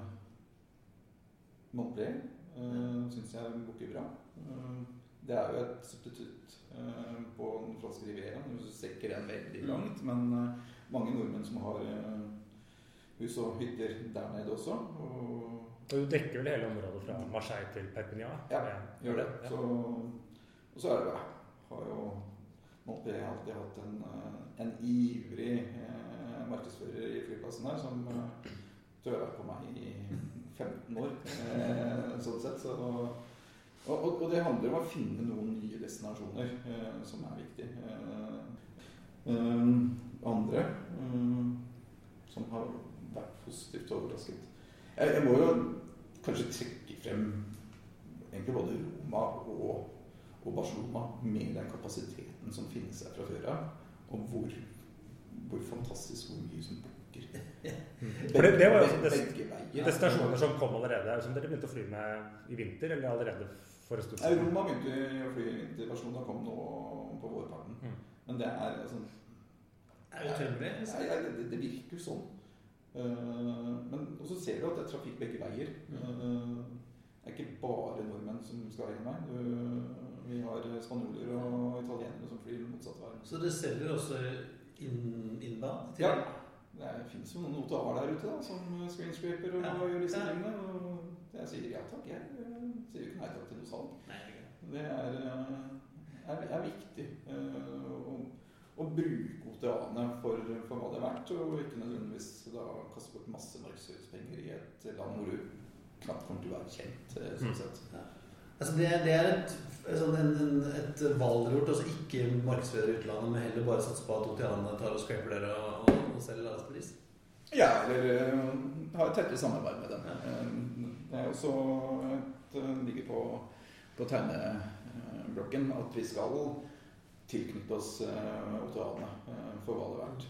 Montpellier uh, syns jeg booker bra. Eh, det er jo et substitutt eh, på den franske rivieraen. Du strekker den veldig langt. Men eh, mange nordmenn som har eh, hus og hytter der nede også. Og Og du dekker vel hele området fra Marseille til Perpignan? Ja, gjør det. Ja. Så, og så er det har jo Montpellier alltid hatt en, eh, en ivrig eh, markedsfører i flyplassen her som eh, har vært på meg i 15 år. Eh, sånn sett. Så, og, og, og det handler om å finne noen nye destinasjoner eh, som er viktig. Eh, eh, andre som har vært positivt overrasket. Jeg, jeg må jo kanskje trekke frem egentlig både Roma og, og Barcelona med den kapasiteten som finnes her fra før av, og hvor, hvor fantastisk hvor mye som bukker. For det- det var jo også Destinasjoner som kom allerede, som dere begynte å fly med i vinter, eller allerede for en stund siden? Roma begynte å fly til Barcelona, kom nå på vårparten. Mm. Men det er altså er det? Nei, nei, det, det virker jo sånn. Uh, men også ser du at det er trafikk begge veier. Uh, det er ikke bare nordmenn som skal en vei. Vi har spanjoler og italienere som flyr motsatt vei. Så det selger også inn, innbad? Ja. Det fins jo noen notarer der ute da, som screenscraper og Ja. gjør disse Ja. tingene. Og jeg sier ja takk, jeg eh, sier jo ikke nei takk til noe salg. Det er er, eh, er, viktig. å, Og, å bruke OTA-ene for, for hva det er verdt, og ikke nødvendigvis da kaste bort masse markedsføringspenger i et land hvor du knapt kommer til å være kjent. eh, sånn Mm. Altså det, det er et, sånn en, en, et valg dere har gjort. Altså ikke markedsføre utlandet, men heller bare satse på at Otianene tar og scraper dere og, og, og selger lavest pris. Ja, eller uh, ha et tettere samarbeid med dem. Ja. Eh, Det er også et, eh, ligger på, på tegneblokken at vi skal tilknytte oss uh, OTA-ene eh, for hva det er verdt.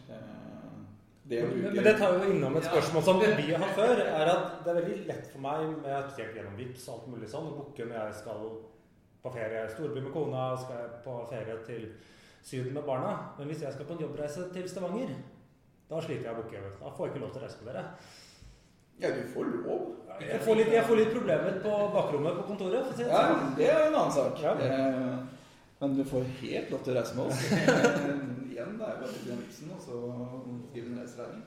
Det å Men, det tar jo innom et spørsmål som vi har før. er at Det er veldig lett for meg med et helt gjennom VIPS og alt mulig sånn, å booke når jeg skal på ferie storby med kona, skal jeg på ferie til Syden med barna. Men hvis jeg skal på en jobbreise til Stavanger, da sliter jeg å booke. Da får jeg ikke lov til å reise med dere. Ja, du får lov. Jeg får litt, jeg får litt problemer på bakrommet på kontoret. For å si det Ja, sånn. det er en annen sak. Ja. Eh, Men du får helt lov til å reise med oss. Eh, Igjen, det er bare å den vitsen og så skrive en reiseregning.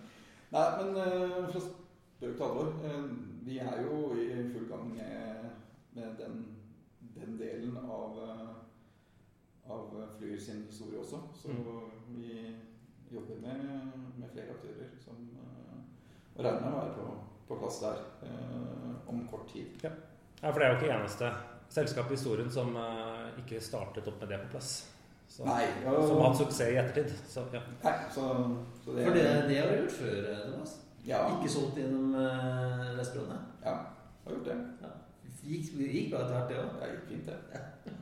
Nei, men uh, for å spøke til alvor. Uh, Vi er jo i full gang med, med den, den delen av, uh, av Flyr sin historie også. Så vi jobber med, med flere aktører som uh, regner med å være på, på plass der eh, om kort tid. Ja, for det er jo ikke eneste selskap i historien som eh, ikke startet opp med det på plass. Så, Nei, Som har hatt suksess i ettertid. Så, ja. Nei, så, så det For det, det har du gjort før, Thomas. Ja, Ikke solgt gjennom uh, Lesbrønne. ja, har gjort det. Gikk, gikk bra etter hvert, det òg. Ja, gikk fint, det.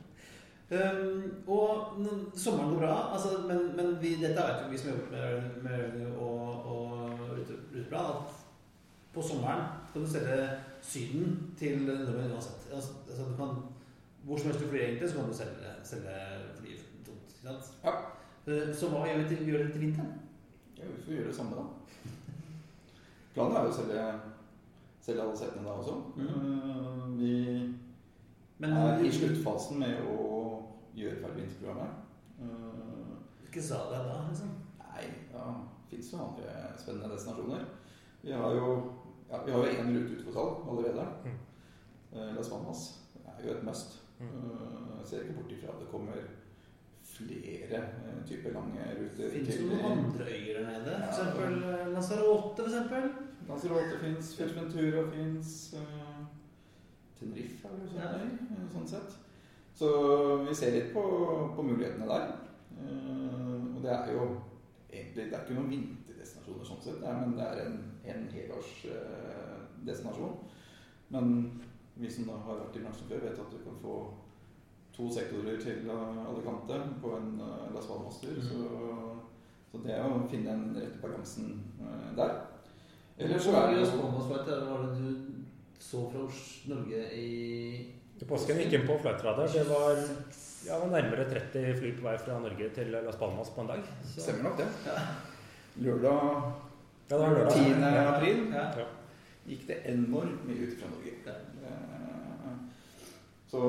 Um, og sommeren går bra, altså, men, men vi, dette vet jo vi som jobber med, med revenue og, og ruteplan, at på sommeren kan du selge Syden til nordmenn uansett. Altså, altså, du kan, hvor som helst du flyr egentlig, så kan du selge, selge fly tomt. Ikke sant? Ja. Uh, Så hva gjør vi til, til vinteren? Ja, vi får gjøre det samme, da. Planen er jo å selge, selge alle setene da også. Eh, Vi Men er i sluttfasen med å gjøre ferdig vinterprogrammet. Eh, Ikke sa det da, liksom. Nei, ja, det fins jo andre spennende destinasjoner. Vi har jo ja, vi har jo én rute ute for salg allerede. Mm. Eh, Las Palmas er jo et must. Mm. Eh, Jeg ser ikke bort ifra at det kommer flere eh, typer lange ruter. Fins det noen andre øyer der nede? Ja. Eksempel eh, Lanzarote, eksempel? Lanzarote fins, Fuerteventura fins, uh, Tenerife er sånn, Ja. øy, eh, sånn sett. Så vi ser litt på, på mulighetene der. Eh, og det er jo egentlig Det er ikke noen vinterdestinasjoner sånn sett, men det er en, en helårsdestinasjon. men vi som har vært i bransjen før, vet at du kan få to sektorer til eh, Alicante på en eh, Las Palmas-tur. Mm. Så, så det å finne den rette balansen eh, der. Eller så er det Las Palmas-flight var det du så fra Norge i I påsken gikk inn på flightradar. Det var ja, var nærmere 30 fly på vei fra Norge til Las Palmas på en dag. Så, Stemmer nok det. Ja. Lørdag Ja, det var lørdag. 10. April Ja. Ja. gikk det enormt mye ut fra Norge. Ja. Så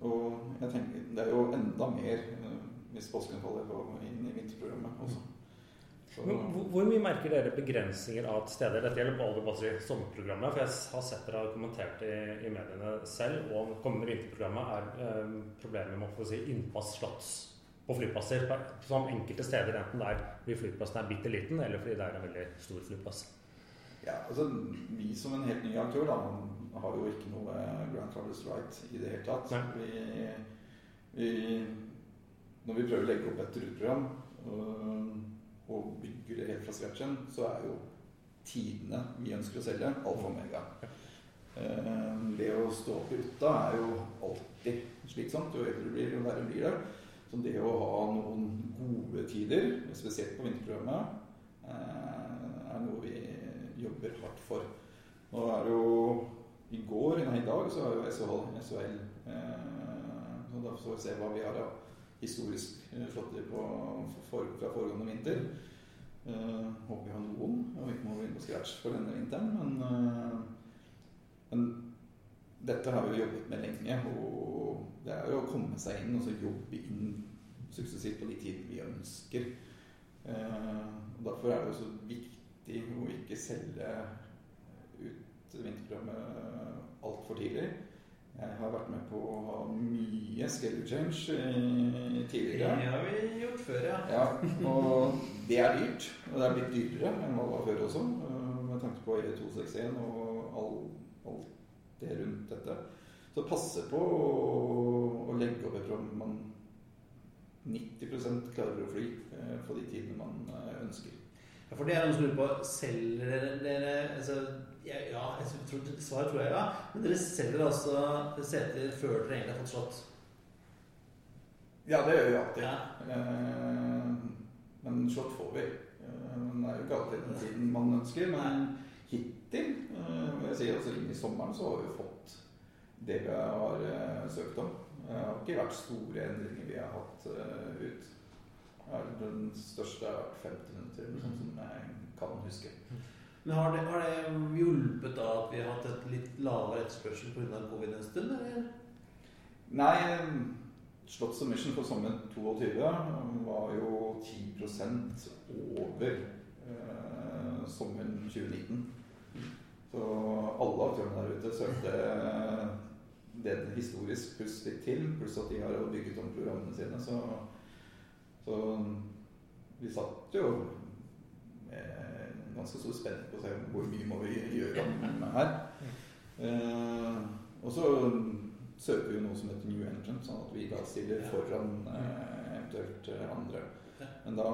Og jeg tenker det er jo enda mer eh, hvis påsken faller på inn i vinterprogrammet også. Så, Men hvor, hvor mye merker dere begrensninger av steder? Dette gjelder på si, sommerprogrammet, for jeg har sett dere har kommentert i, i mediene selv, og kommende vinterprogrammet er eh, problemet med å få si, innpass slotts på flyplasser. Som enkelte steder, enten der fordi flyplassen er bitte liten, eller fordi det er en veldig stor flyplass. ja, altså Vi som en helt ny aktør da, har jo ikke noe Right i det hele tatt. Vi, vi, når vi prøver å legge opp et ruteprogram øh, og bygger det helt fra scratchen, så er jo tidene vi ønsker å selge, alfa og omega. Uh, det å stå opp i ruta er jo alltid slitsomt. Jo eldre du blir, jo verre blir det. Så det å ha noen gode tider, spesielt på vinterprogrammet, uh, er noe vi jobber hardt for. Nå er det jo i går, nei i dag, så har jo SHL, SHL eh, så Da får vi se hva vi har av historisk eh, flotter på, for, fra foregående vinter. Eh, håper vi har noen, og ikke må begynne på scratch for denne vinteren. Men, eh, men dette har vi jobbet med lenge, og det er jo å komme seg inn og så jobbe inn suksessivt på de tidene vi ønsker. Eh, og Derfor er det jo så viktig å ikke selge ut vinterprogrammet altfor tidlig. Jeg har vært med på å ha mye schedule change tidligere. Det har vi gjort før, ja. Ja, og det er dyrt. Og det er blitt dyrere enn hva det var før også, eh, med tanke på E261 og all, alt det rundt dette. Så passe på å, legge opp et program man 90 klarer å fly eh, på de tidene man eh, ønsker. Ja, For det er noe som lurer på Selger dere altså, ja, ja, jeg tror, svaret tror jeg ja. Men dere selger altså seter før dere egentlig har fått slått? Ja, det gjør vi alltid. Ja. Eh, Men slått får vi. Men Det er jo ikke alltid den tiden man ønsker. Men hittil, eh, jeg si, altså inn i sommeren, så har vi fått det vi har eh, søkt om. Det har ikke vært store endringer vi har hatt eh, ut. Den største har vært 50 minutter, sånn som jeg kan huske. Men har det, har det hjulpet da at vi har hatt et litt lavere etterspørsel pga. covid en stund? eller? Nei, Slott Submission for sommeren 22 var jo 10% over eh, sommeren 2019. Så alle aktørene der ute søkte det historisk pluss litt til, pluss at de har bygget om programmene sine. Så, så vi satt jo med ganske stor spenning på å se hvor mye må vi gjøre her. Eh, og så søker vi noe som heter New Engine, sånn at vi da stiller foran eh, eventuelt eh, andre. Men da,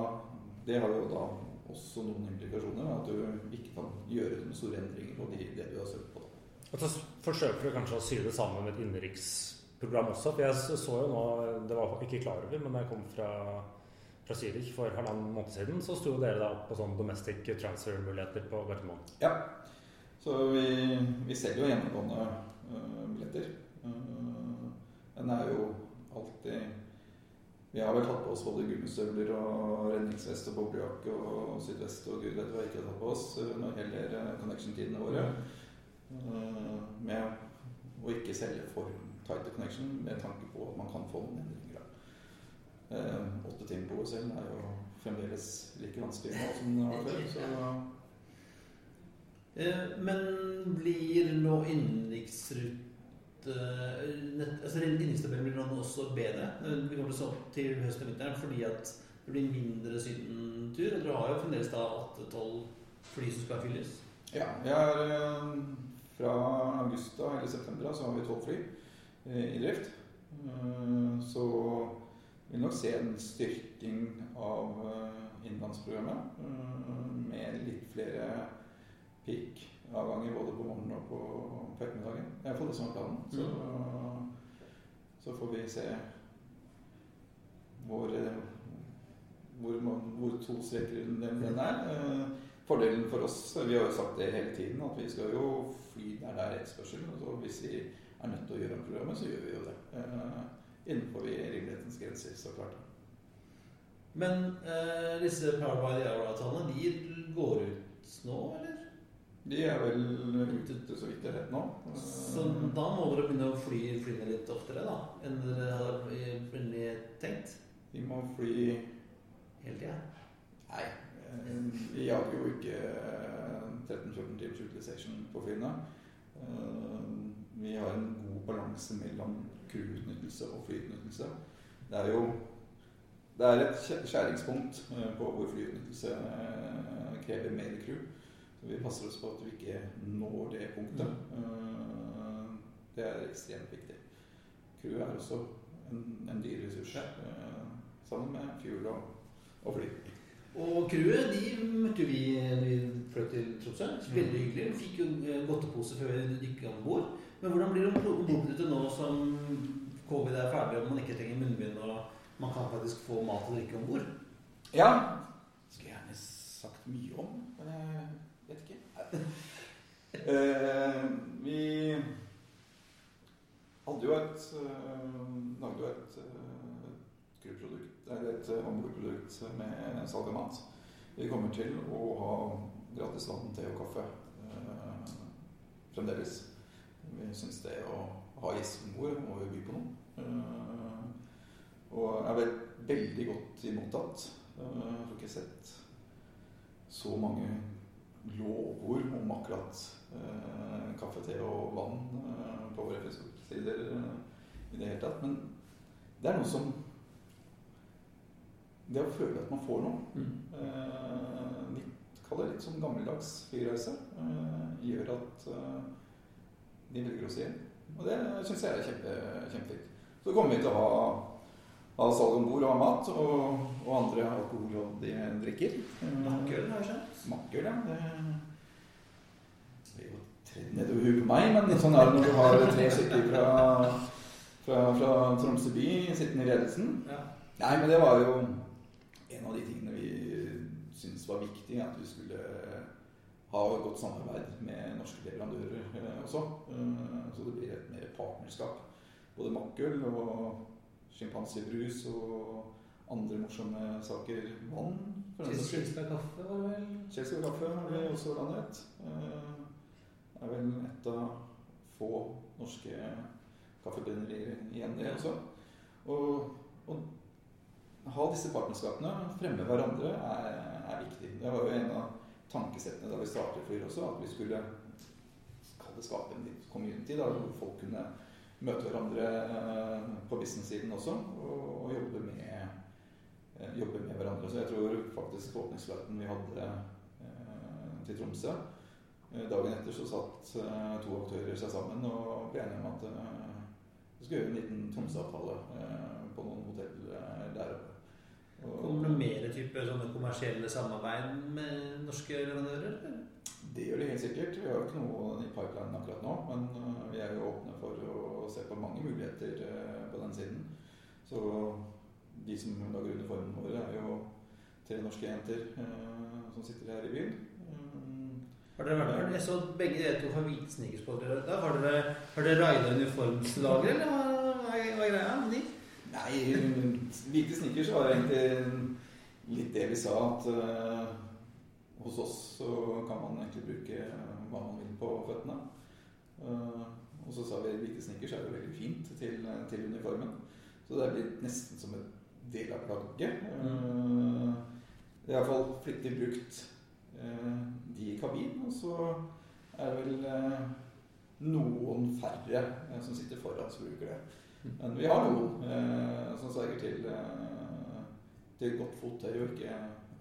det har jo da også noen implikasjoner, at du ikke kan gjøre noen store endringer på de, det du har søkt på. Og så forsøker du kanskje å sy det sammen med et innenriksprogram også. For jeg så jo nå, det var jeg ikke klar over, men da jeg kom fra, fra Zürich for halvannen måned siden, så sto dere da på sånn domestic transfer-muligheter på Gardermoen. Ja, så vi, vi selger jo hjemmegående uh, billetter. Uh, den er jo alltid Vi har vel tatt på oss både gummistøvler og redningsvest og boblejakke og sydvest og gud vet hva ikke har tatt på oss når det gjelder connection-tidene våre. Uh, med å ikke selge for tighte connection med tanke på at man kan få noen endringer. Uh, Åtte timer på OSL er jo fremdeles like vanskelig nå som det var før. så Eh, Men blir nå innenriksrute Altså innenrikstabellen blir nå også bedre? Eh, Vi kommer til til høsten og vinteren fordi at det blir mindre sydentur. Og dere har jo fremdeles da 8-12 fly som skal fylles. Ja, vi eh, fra august eller september så har vi tolv fly eh, i drift. Eh, Så vil nok se en styrking av innlandsprogrammet eh, med litt flere peak-avganger både på morgenen og på, på ettermiddagen. Det er iallfall det som er planen. Så, så får vi se hvor, eh, hvor, hvor to streker den den er. Eh, Fordelen for oss, vi har jo sagt det hele tiden, at vi skal jo fly der det er etterspørsel. Og hvis vi er nødt til å gjøre om programmet, så gjør vi jo det. Eh, innenfor rimelighetens grenser, så klart. Men eh, disse Power by the Hour-avtalene, de går ut nå, eller? De er vel ute så vidt jeg vet nå. Eh, Så da må dere begynne å fly flyene litt oftere da, enn dere hadde egentlig tenkt? Vi må fly Hele tida? Nei, eh, vi jager jo ikke eh, 13-14 timers utilization på flyene. Eh, Vi har en god balanse mellom crewutnyttelse og flyutnyttelse. Det er jo det er et skjæringspunkt eh, på hvor flyutnyttelse eh, krever mer crew. Så vi passer oss på at vi ikke når det punktet. Eh, Det er ekstremt viktig. Crew er også en, en dyr ressurs, her, sammen med fuel og, og fly. Og crewet de møtte vi når vi fløy til Tromsø. Veldig hyggelig. Vi fikk jo godtepose før vi dykket om bord. Men hvordan blir det om bordbyttet nå som covid er ferdig og man ikke trenger munnbind og man kan faktisk få mat og drikke om bord? Ja. Skulle gjerne sagt mye om, men jeg vet ikke. Eh, vi hadde jo et uh, Lagde jo et uh, crewprodukt, eller et uh, ombordprodukt med salg av mat. Vi kommer til å ha gratis vann, te og kaffe eh, fremdeles. Vi syns det å ha gjester om bord må jo by på noe. Eh, og er vel veldig godt imottatt. Eh, Jeg har ikke sett så mange lovord om akkurat eh, kaffe, te og vann på våre Facebook-sider i det hele tatt. Men det er noe som Det å føle at man får noe, Mm. litt, kall det litt som gammeldags flyreise, gjør at si. Og det syns jeg er kjempe, kjempefint. Så kommer vi til å ha, ha salg om bord og ha mat, og, og andre alkoholholdige drikker. Makkøl, har jeg skjønt. Makkøl, ja. Det, det er jo tredd nedover huet på meg, men sånn er det når du har tre stykker fra, fra, fra Tromsø by sittende i ledelsen. Ja. Nei, men det var jo en av de tingene vi syntes var viktig, at vi skulle et godt samarbeid med norske leverandører eh, også. Eh, så det blir et mer partnerskap. Både makkøl og sjimpansebrus og andre morsomme saker. Vann. Kilsberg kaffe var vel? Chelsea kaffe har vi også landet. Det er vel et av få norske kaffebrennerier igjen, det også. Og å ha disse partnerskapene, fremme hverandre, er, er viktig. Det var jo en av tankesettene da vi startet Flyr også, at vi skulle skape en litt community, da, hvor folk kunne møte hverandre eh, på business-siden også, og, og jobbe, med, eh, jobbe med hverandre. Så jeg tror faktisk åpningsflighten vi hadde eh, til Tromsø Dagen etter så satt to aktører seg sammen og ble enige om at vi skulle gjøre en liten Tromsø-avtale på noen hotell der oppe. Kommer det mer type sånne kommersielle samarbeid med norske leverandører? Det gjør det helt sikkert. Vi har jo ikke noe i pipelinen akkurat nå, men øh, vi er jo åpne for å se på mange muligheter øh, på den siden. Så de som lager uniformene våre, er jo tre norske jenter øh, som sitter her i byen. Har dere vært der? Jeg så begge dere to har hvite sneakers på dere. Har dere, har dere raida uniformslager, eller er- hva er greia med de? Nei, hvite snickers var egentlig litt det vi sa, at uh, hos oss så kan man egentlig bruke hva man vil på føttene. Uh, og så sa vi hvite snickers er jo veldig fint til, til uniformen. Så det er blitt nesten som en del av plagget. Uh, det er iallfall flittig brukt uh, de i kabinen. Og så er det vel uh, noen færre eh, som sitter foran som bruker det. Men vi har noen eh, som sverger til, eh, til godt fottøy og ikke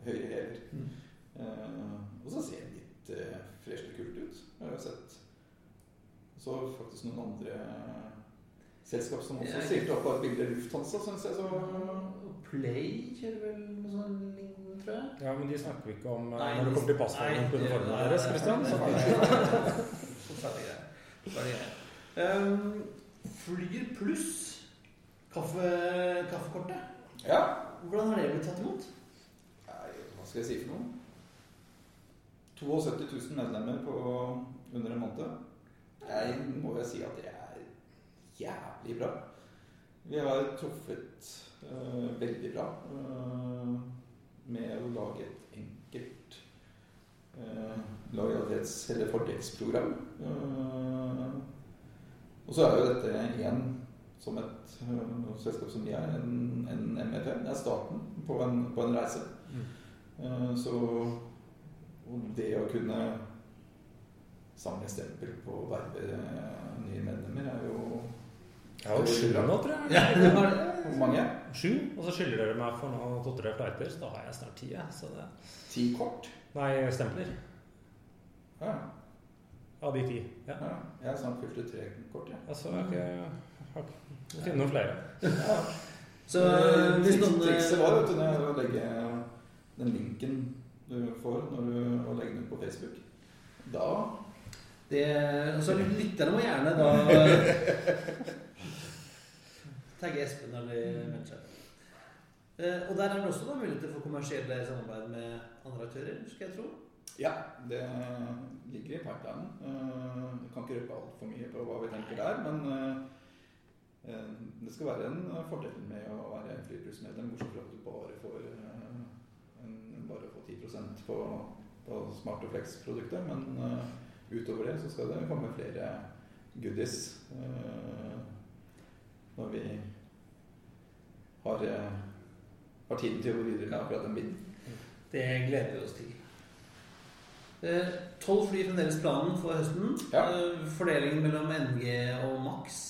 høye hæler. Mm. Eh, og så ser det litt eh, fresh og kult ut. Jeg har sett så faktisk noen andre selskap som også Ja. stilte opp av et bilde Lufthansa, syns jeg. Så Play kjører vel noe sånn lignende, tror jeg. Ja, men de snakker vi ikke om eh, Nei, når det kommer til passformen på uniformene deres, Christian. Så er det. Um, Flyr pluss kaffe, kaffekortet. ja. Hvordan har det blitt tatt imot? Nei, hva skal jeg si for noe? 72 000 medlemmer på under en måned. Jeg må jo si at det er jævlig bra. Vi har truffet uh, veldig bra uh, med å lage et enkelt uh, lojalitets- eller fordelsprogram. Øh, og så er jo dette igjen som et uh, selskap som vi er, en, en MEP. Det er starten på en, på en reise. Eh, Så og det å kunne samle stempel på å verve eh, nye medlemmer er jo Jeg har jo sju nå, tror jeg. Ja, det. Hvor mange? Sju, og så skylder dere meg for noen to-tre flighter, så da har jeg snart ti. Så. Ti kort? Nei, stempler. Ja. Av de ti. Ja. ja. Jeg har snart fylt ut tre kort, jeg. Altså, okay, har Jeg har ikke finne noen flere. Ja. Så eh, hvis noen Trikset var vet du, det å legge den linken du får når du og legger den ut på Facebook. Da det, Så lytterne må gjerne da tagge Espen eller. Eh, Og der er det også da muligheter for kommersielle samarbeid med andre aktører, skal jeg tro. Ja, det ligger i pipelinen. Eh, Jeg kan ikke røpe altfor mye på hva vi tenker der, men eh, eh, det skal være en fordel med å være Flypluss-medlem, bortsett fra at du bare får, eh, en, bare får 10 på, på Smart og Flex-produktet. Men eh, utover det så skal det komme flere goodies eh, når vi har, eh, har tiden til å gå videre med akkurat den biten. Det gleder vi oss til. Eh, Tolv fly fremdeles planen for høsten. Ja. Eh, Fordelingen mellom NG og Max.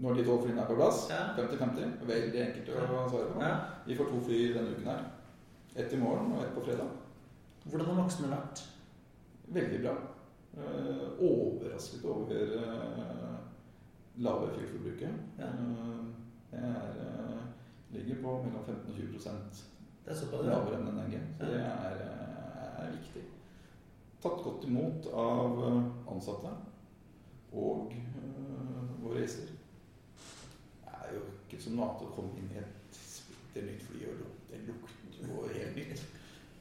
Når de tolv flyene er på plass, 50-50. Ja. veldig enkelt å svare på. Ja. Vi får to fly denne uken her. Ett i morgen og ett på fredag. Hvordan har Maxene vært? Veldig bra. Eh, overrasket over eh, lave fuelforbruket. Ja. Det er, eh, ligger på mellom 15 og 20 Det er lavere enn en NG. Så det er, er viktig. Tatt godt imot av eh, ansatte og eh, våre gjester. Det er jo ikke som noe annet å komme inn i et splitter nytt fly og det lukter jo helt nytt.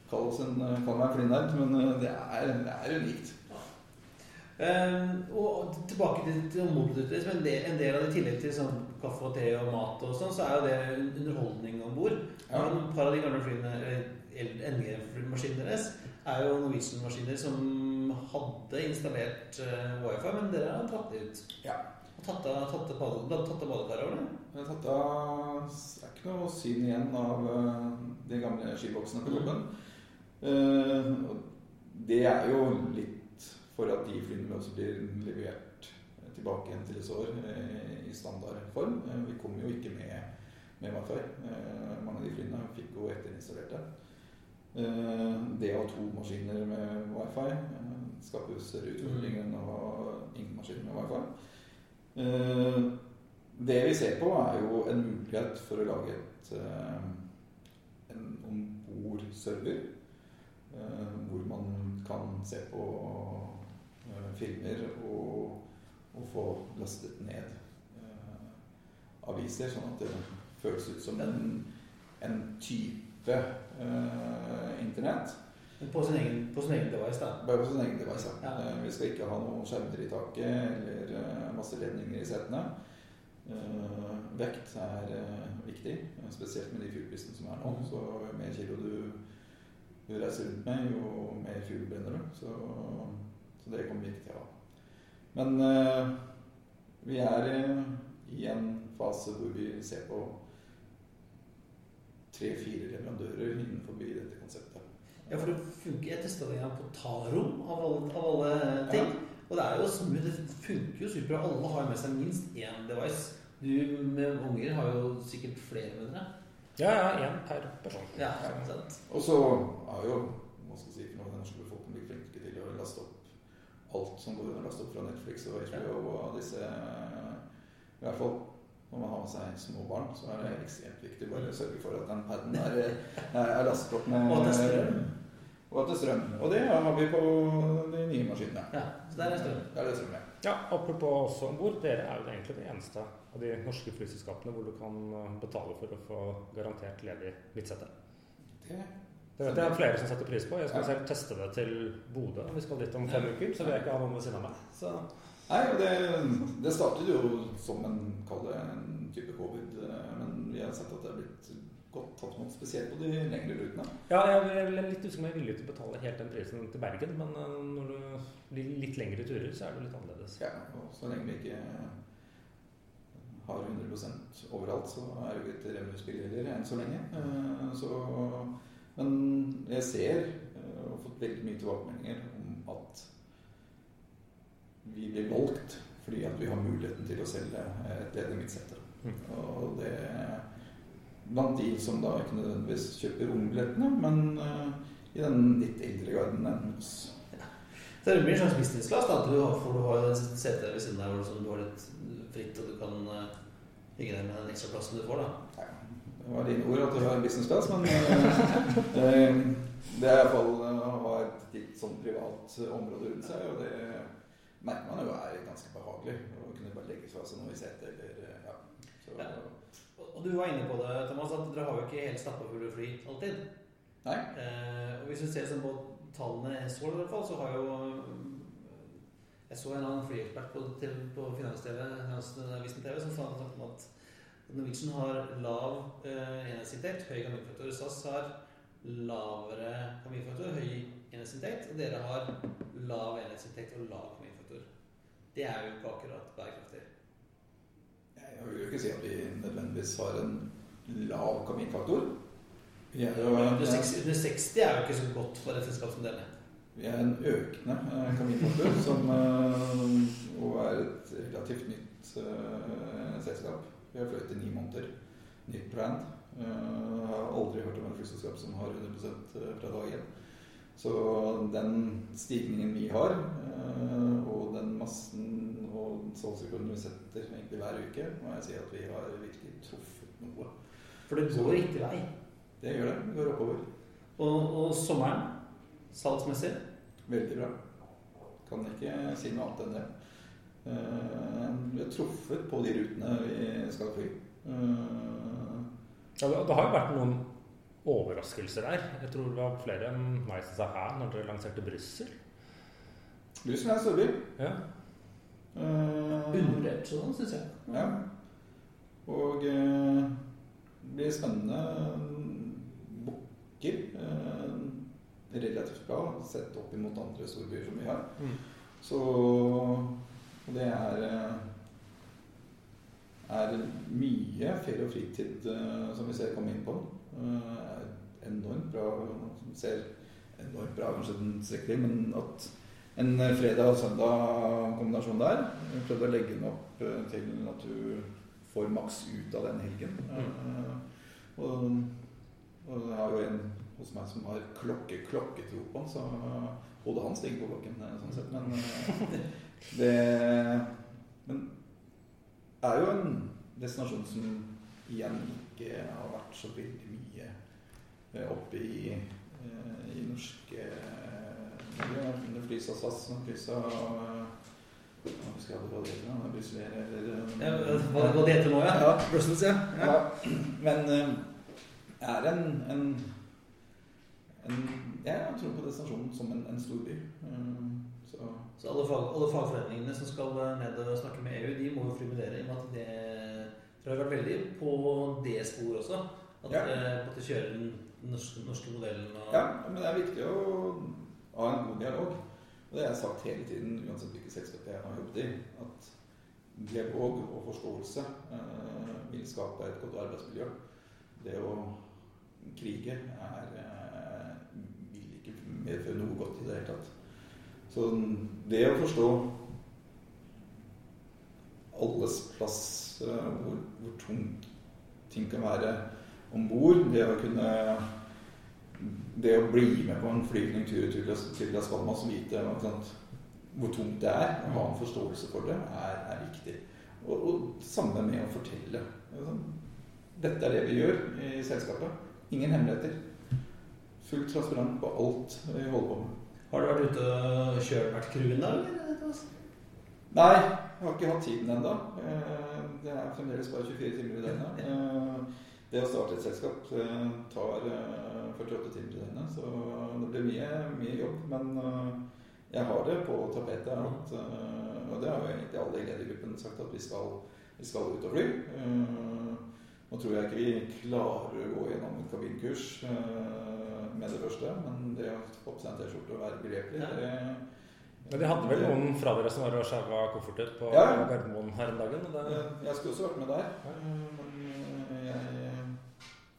Kall, en, eh, kall meg en men eh, det er, det er unikt. Um, og tilbake til, til ombordprodukter. En, del- en del av det i tillegg til sånn kaffe og te og mat og sånn, så er jo det underholdning om bord. Ja. Et par av de gamle flyene, NG-maskinene deres, er jo Norwegian-maskiner som hadde installert uh, wifi, men dere har tatt det ut. Ja. Og tatt av, badekaret over det. Jeg har tatt av Det er ikke noe syn igjen av uh, de gamle skiboksene på toppen. Eh, og det er jo litt for at de flyene også blir levert tilbake igjen til Isår eh, i standardform. Vi kom jo ikke med, med wifi. Mange av de flyene fikk jo etterinstallerte. Eh, det å ha to maskiner med wifi eh, skaper større utfordringer enn å ha ingen maskiner med wifi. Eh, det vi ser på, er jo en mulighet for å lage et, en ombordserver. hvor man kan se på filmer og, og få lastet ned aviser, sånn at det føles ut som en, en type eh, internett. På sin egen, på sin egen device, da. Bare på sin egen device. Ja. Ja. Eh, Vi skal ikke ha noen skjermer i taket eller eh, masse ledninger i setene. Eh, vekt er eh, viktig, eh, spesielt med de fuelprisene som er nå. Mhm. Så jo mer kilo du, du reiser rundt med, jo mer fugl brenner du. Så, så det kommer vi ikke til å ha. Men eh, vi er i en fase hvor vi ser på tre-fire leverandører innenfor dette konseptet. Ja, for det funker. Jeg testa det en på Taro, av alle, av alle ting. Og det er jo smooth. Det funker jo superbra. Alle har med seg minst én device. Du med unger har jo sikkert flere med dere. Ja, ja, én per person. Ja, ja. Og så er jo hva skal jeg si, for noe, den norske befolkningen blitt flinke til å laste opp alt som går an å laste opp fra Netflix og HBO og disse I hvert fall når man har med seg små barn, så er det ekstremt viktig å sørge for at den paden er, er, er lastet opp med Og at det er strøm. Og at det er strøm. Og det har vi på de nye maskinene. Ja, så der er strøm. Der er det strøm, ja. Ja, Apropos også om bord. Dere er jo egentlig det eneste av de norske flyselskapene hvor du kan eh, betale for å få garantert ledig midtsete. Det, Det vet jeg er flere som setter pris på. Jeg skal Ja. selv teste det til Bodø. Vi skal dit om fem uker, så vil jeg ikke ha noen ved siden av meg. Så nei, det, det startet jo som en, en type covid, eh, men vi har sett at det er blitt godt tatt imot, spesielt på de lengre rutene. ja, jeg er litt usikker om jeg er villig til å betale helt den prisen til Bergen, men eh, når du blir litt lengre turer, så er det litt annerledes. Ja, og så lenge vi ikke har 100% overalt, så er jo ikke et revenue-spill heller enn så lenge. Eh, Så, men jeg ser og har fått veldig mye tilbakemeldinger om at vi blir valgt fordi at vi har muligheten til å selge et ledig midtsete. Mm. Og det blant de som da ikke nødvendigvis kjøper ungbillettene, men uh, i den litt eldre garden enn oss. Så det blir en slags business class, da. at Du har, for du har jo det setet ved siden av hvor du, sånn, har litt fritt, og du kan uh, ligge der med den ekstra plassen du får, da. Ja, det var dine ord at du har business class, men eh, eh, det er iallfall å ha et litt sånn privat område rundt seg, og det merker man jo er ganske behagelig. Å kunne bare legge fra seg noe i setet eller eh, ja. Så, Ja. Og du var inne på det, Thomas, at dere har jo ikke helt stappfulle fly alltid. Nei. Eh, og hvis du ser sånn på tallene så i hvert fall, så har jo Jeg så en annen flyekspert på, til, på Finans-TV Finansavisen TV som sa om at Norwegian har lav eh, enhetsinntekt, høy kaminfaktor. SAS har lavere kaminfaktor, høy enhetsinntekt. Og dere har lav enhetsinntekt og lav. Det er jo ikke akkurat bærekraftig. Jeg vil jo ikke si at vi nødvendigvis har en lav kaminfaktor. Er Under 60, under 60 er jo ikke så godt for et selskap som dere. Vi er en økende kaminfaktor, som eh, og er et relativt nytt uh, selskap. Vi har fløyet i ni måneder. Nytt brand. Uh, har aldri hørt om et flyselskap som har 100 fra dag én. Så den stigningen vi har, eh, salgsrekorden vi setter egentlig hver uke, må jeg si at vi har virkelig truffet noe. For det går riktig vei. Det gjør det. Det går oppover. Og, og sommeren, salgsmessig Veldig bra. Kan ikke si noe annet enn det. Eh, vi har truffet på de rutene vi skal fly. Eh, Ja, det det har jo vært noen overraskelser der. Jeg tror det var flere enn meg som sa her når dere lanserte Brussel. Brussel er en storby. Ja. Eh, undervurdert sånn, syns jeg. Ja. Og uh, det blir spennende. Bukker uh, relativt bra sett opp imot andre storbyer som vi har. Mm. Så og det er er mye ferie og fritid som vi ser komme inn på. Eh, er enormt bra. Ser enormt bra, kanskje den strekker men at en fredag og søndag kombinasjon der. Vi prøvde å legge den opp eh, til at du får maks ut av den helgen. Mm. Og, og jeg har jo en hos meg som har klokke, klokketro på den, så hodet hans ligger på klokken. eh, sånn sett. Men eh, det Men er jo en destinasjon som igjen ikke har vært så veldig mye eh, oppe i, eh, i norske Det flys av SAS, det flys av eh, Hva husker jeg hva det heter? Brussel eller hva, hva det heter nå, ja? Ja. Brussels, ja. ja. ja. Men eh, er en, en, en Jeg tror på destinasjonen som en, en storby. Eh, så Så alle, fag, alle fagforeningene som skal ned og snakke med EU, de må jo fly med dere. i og med at det for det har vært veldig på det sporet også. At, Ja. eh, at de kjører den norske, norske modellen. Og, Ja, men det er viktig å ha en god dialog. Og det har jeg sagt hele tiden, uansett hvilket selskap jeg har jobbet i, at dialog og forståelse eh, vil skape et godt arbeidsmiljø. Det å krige er, eh, vil ikke medføre noe godt i det hele tatt. Så det å forstå alles plass, eh, hvor, hvor tungt ting kan være om bord, det å kunne det å bli med på en flygning tur og til, til Las Palmas og vite sant, hvor tungt det er, og ha en forståelse for det, er, er viktig. Og, og samme med å fortelle. Dette er det vi gjør i selskapet. Ingen hemmeligheter. Fullt transparent på alt vi holder på med. Har du vært ute og kjørt hvert crew dag? Nei, jeg har ikke hatt tiden ennå. Det er fremdeles bare 24 timer i døgnet. Eh, Det å starte et selskap eh, tar eh, 48 timer i døgnet, så det blir mye, mye jobb. Men eh, jeg har det på tapetet. At, eh, og det har jo egentlig alle i ledergruppen sagt at vi skal, vi skal ut og fly. Eh, Nå tror jeg ikke vi klarer å gå gjennom et kabinkurs eh, med det første, men det å få på seg en T-skjorte og være begrepelig, det Men de hadde vel noen fra dere som var og sjaua kofferter på Ja. Gardermoen her om dagen? og det- Eh, Jeg skulle også vært med der.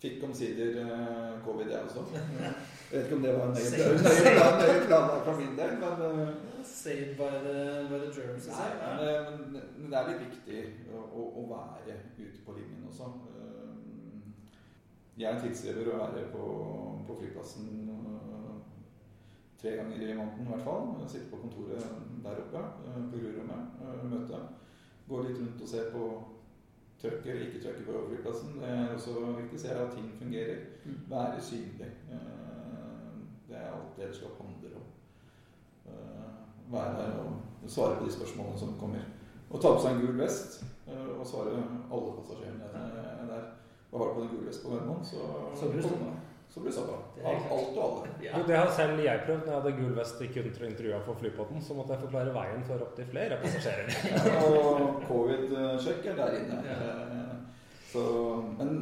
Fikk omsider uh, covid, jeg også. Jeg vet ikke om det var en nøye Same. nøye plan- nøye fra min del, men uh, Saved by the, by the germs. Nei, men, eh, men det er litt viktig å, å, være ute på linjen også. Eh, Jeg tilstreber å være på, på flyplassen eh, tre ganger i måneden i hvert fall. Sitte på kontoret der oppe eh, på grurommet, eh, møte. Gå litt rundt og se på trøkker eller ikke trøkker på flyplassen. Det er også viktig å se at ting fungerer. Mm. Være synlig. Eh, Det er alt det skal handle om. Eh, Være der og svare på de spørsmålene som kommer. Og ta på seg en gul vest eh, og svare alle passasjerene der. Og har du på en gul vest på Gardermoen, så, Så det. Så blir det er. Alt og alle. Ja. Det har selv jeg prøvd når jeg hadde gul vest i kun intervjua for Flypodden. Så måtte jeg forklare veien for opptil flere passasjerer. Og covid-sjekk er der inne. Ja. Så, men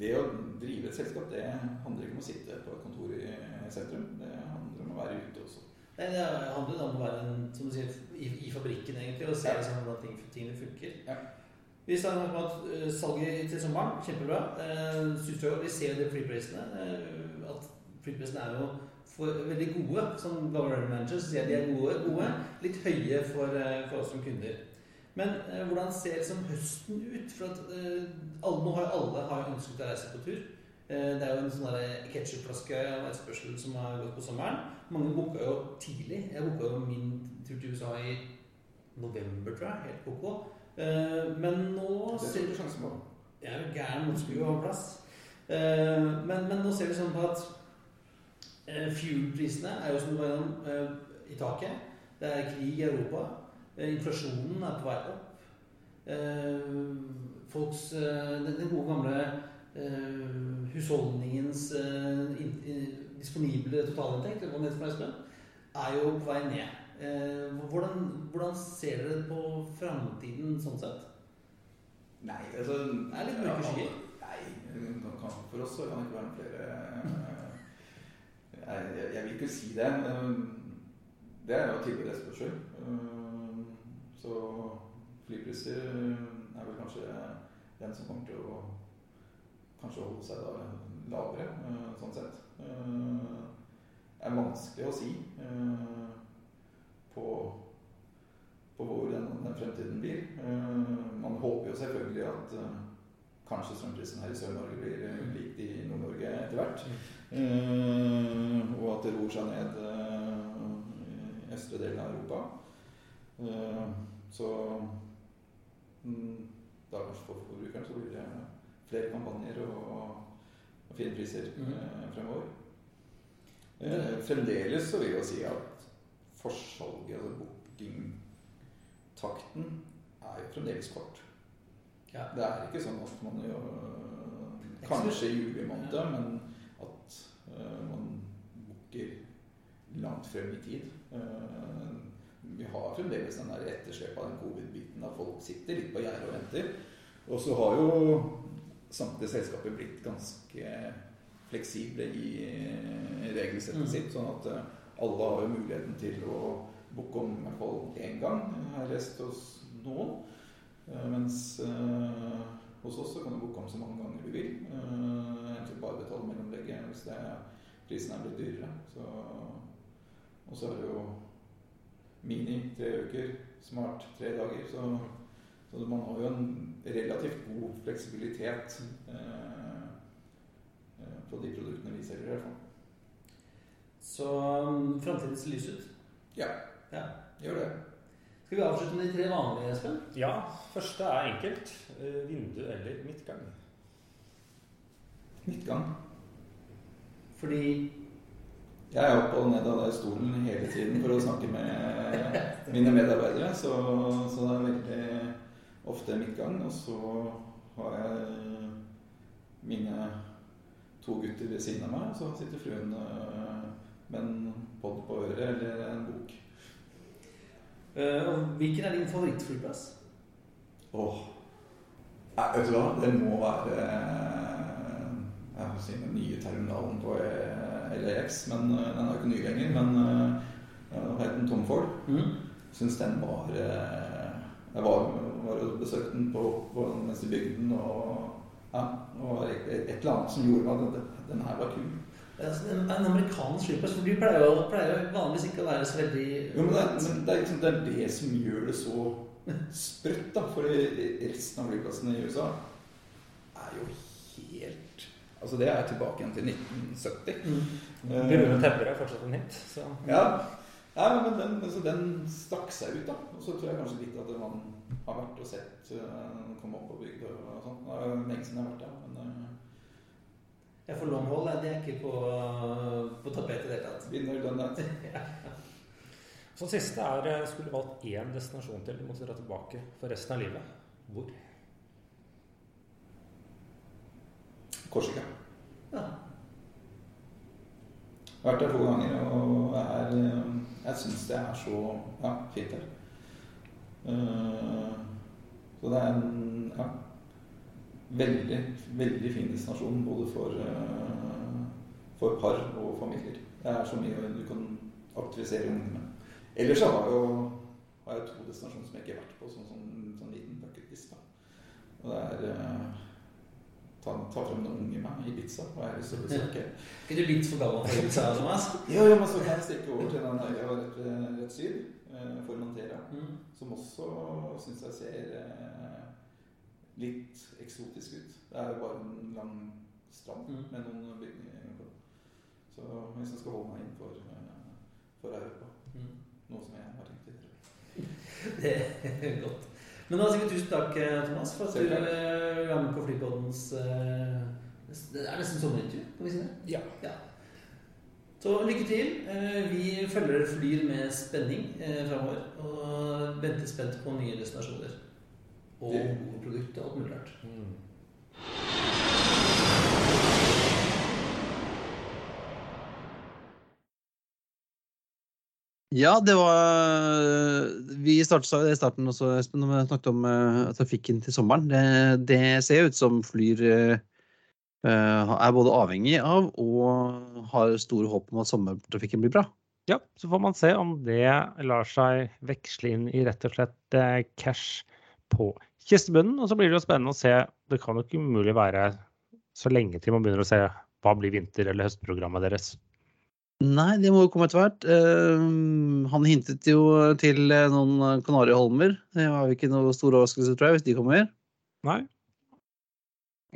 det å drive et selskap, det handler ikke om å sitte på et kontor i sentrum. Det handler om å være ute også. Nei, Det handler om å være en, som du sier, i, i fabrikken egentlig, og se Ja. liksom, hvordan ting, tingene funker. Ja. Vi snakker om at eh, salget til sommeren, kjempebra. Uh, vi ser jo de flyprisene. eh, at flyprisene er jo for veldig gode. Som government managers så sier jeg de er gode, gode. Litt høye for, eh, for oss som kunder. Men eh, hvordan ser liksom høsten ut? For at eh, alle, nå har jo alle har ønsket å reise på tur. Eh, det er jo en sånn ketsjupflaske av etterspørsel som har gått på sommeren. Mange booka jo tidlig. Jeg booka jo min tur til USA i november, tror jeg. Helt koko. Eh, men nå Det ser du sjansen på. jeg er jo gæren, nå skulle jo ha plass. Eh, men, men nå ser vi sånn på at eh, fuel-prisene er jo som du var eh, i taket. Det er krig i Europa. Inflasjonen er på vei opp. Folks den, gode gamle husholdningens in, in, disponible totalinntekt, er jo på vei ned. Eh, hvordan, hvordan ser dere på framtiden sånn sett? Nei, altså Det er litt mørke skyer. Nei, for oss så kan det ikke være flere eh, jeg, jeg, jeg vil ikke si det. eh, Det er jo tidligere etterspørsel. Så flypriser er vel kanskje den som kommer til å kanskje holde seg da lavere, sånn sett. Det er vanskelig å si på på hvor den, den fremtiden blir. Eh, man håper jo selvfølgelig at eh, kanskje strømprisen her i Sør-Norge blir lik i Nord-Norge etter hvert. Eh, og at det roer seg ned i østre delen av Europa. Så mm, da for forbrukeren så blir det flere kampanjer og, og fine priser eh, fremover. Fremdeles så vil jeg si at forsalget, altså booking takten er jo fremdeles kort. Ja. Det er ikke sånn at man jo Kanskje i juli måned, men at uh, man booker langt frem i tid. Uh, vi har fremdeles den der etterslepet av den covid-biten der folk sitter litt på gjerdet og venter. Og så har jo samtlige selskaper blitt ganske fleksible i eh, regelsettet Mm. sitt, sånn at alle har jo muligheten til å booke om i hvert fall én gang, Jeg har lest hos noen. Eh, Mens eh, hos oss så kan du booke om så mange ganger du vil. Eh, Egentlig bare betale mellomlegget hvis det prisen er blitt dyrere. Og så er det jo Mini tre uker, Smart tre dager. Så, så man har jo en relativt god fleksibilitet eh, eh, på de produktene vi selger i hvert fall. Så um, framtiden ser lys ut. Ja, Ja. gjør det. Skal vi avslutte med de tre vanlige, Espen? Ja, første er enkelt. Eh, Vindu eller midtgang. Midtgang. Fordi Jeg er oppe og ned av den stolen hele tiden for å snakke med mine medarbeidere, så, så det er veldig ofte midtgang. Og så har jeg mine to gutter ved siden av meg, og så sitter fruen øh, med en pod på øret eller en bok. Uh, Hvilken er din favorittflyplass? Åh. Nei, vet du hva? Det må være jeg må si, den nye terminalen på eh, LAX. Men eh, den er ikke ny lenger. Men eh, hva het den? Tom Ford. Mm. Syns den var eh, Jeg var, var og besøkte den på, på mens de bygden. den, og ja, det var et, et eller annet som gjorde at den, den her var kul. Er en amerikansk flyplass, for de pleier jo, pleier jo vanligvis ikke å være så veldig Jo, men det, men det, er liksom, det er det som gjør det så sprøtt, da. For resten av flyplassene i USA er jo helt Altså, det er tilbake igjen til 1970. mm. Brune tepper er fortsatt en hit. Så. Ja, ja men den, altså, den stakk seg ut, da. Og så tror jeg kanskje litt at man har vært og sett uh, komme opp på bygda og sånn. Det er jo lenge siden jeg har vært der. Ja, for long haul er det ikke på, på tapetet i det hele tatt. vinner done that. Så siste er eh, skulle valgt én destinasjon til du måtte dra tilbake for resten av livet. Hvor? Korsika. Ja. Jeg har vært der to ganger, og er, eh, jeg syns det er så ja, fint her. Eh, så det er en veldig, veldig fin destinasjon både for, eh, for par og familier. Det er så mye du kan aktivisere ungene med. Ellers så har jeg jo har jeg to destinasjoner som jeg ikke har vært på, sånn, sånn, sånn liten bucketlist. Og det er eh, ta, ta frem den unge meg, Ibiza, og jeg har lyst til å besøke. Er du litt for gammel for USA, Thomas? Ja, ja, men så kan jeg stikke over til den øya rett, rett syd, eh, Formentera, Mm. som også syns jeg ser eh, litt eksotisk ut. Det er jo bare en lang strand Mm. med noen bygninger på. Så hvis jeg skal holde meg innenfor eh, for Europa, Mm. noe som jeg har tenkt å gjøre. Det er godt. Men da sier vi tusen takk, eh, Thomas, for at du er eh, var med på Flypoddens Det er nesten sommerintervju, kan vi si det? Ja. Ja. Så lykke til. Vi følger Flyr med spenning framover. Og venter spent på nye destinasjoner. Og gode produkter og alt mulig rart. Ja, det var Vi startet i starten også, Espen, når vi snakket om uh, trafikken til sommeren. Det, det ser ut som Flyr eh, eh, er både avhengig av og har store håp om at sommertrafikken blir bra. Ja, så får man se om det lar seg veksle inn i rett og slett eh, cash på kistebunnen. Og så blir det jo spennende å se. Det kan jo ikke umulig være så lenge til man begynner å se hva blir vinter- eller høstprogrammet deres. Nei, det må jo komme etter hvert. Uh, han hintet jo til eh, noen Kanariholmer. Det var jo ikke noe stor overraskelse, tror jeg, hvis de kommer. Nei.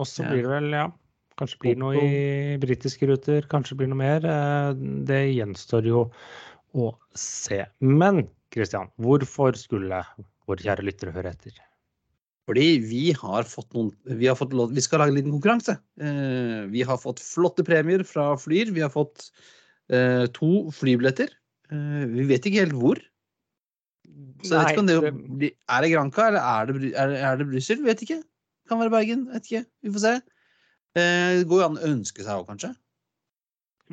Og så blir det vel, ja Kanskje blir det noe i britiske ruter, kanskje blir det noe mer. Eh, Det gjenstår jo å se. Men Christian, hvorfor skulle våre kjære lyttere høre etter? Fordi vi har fått noen Vi, har fått vi skal lage en liten konkurranse. Eh, vi har fått flotte premier fra Flyr. Vi har fått eh, to flybilletter. Eh, vi vet ikke helt hvor. Så jeg vet ikke om det, Er det Granca eller er det, er, er det Brussel? Vet ikke. Kan være Bergen. Vet ikke. Vi får se. Det går jo an å ønske seg òg, kanskje.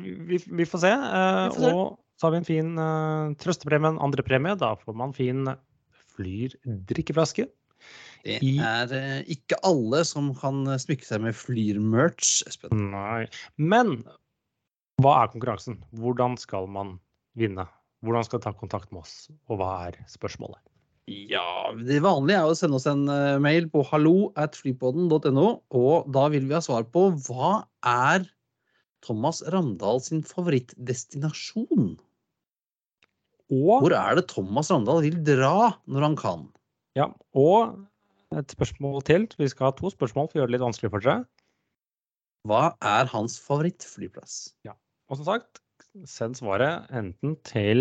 Vi, vi får se. Vi får se. Og så har vi en fin uh, trøstepremie, en andre premie. Da får man fin Flyr drikkeflaske. Det er eh, ikke alle som kan smykke seg med Flyr-merch. Nei. Men hva er konkurransen? Hvordan skal man vinne? Hvordan skal ta kontakt med oss, og hva er spørsmålet? Ja, det vanlige er å sende oss en eh, mail på hallo at flypodden.no, og da vil vi ha svar på hva er Thomas Ramdal sin favorittdestinasjon? Og, Hvor er det Thomas Ramdal vil dra når han kan? ja, og et spørsmål til. Vi skal ha to spørsmål for å gjøre det litt vanskelig for dere. Hva er hans favorittflyplass? Og som sagt, send svaret enten til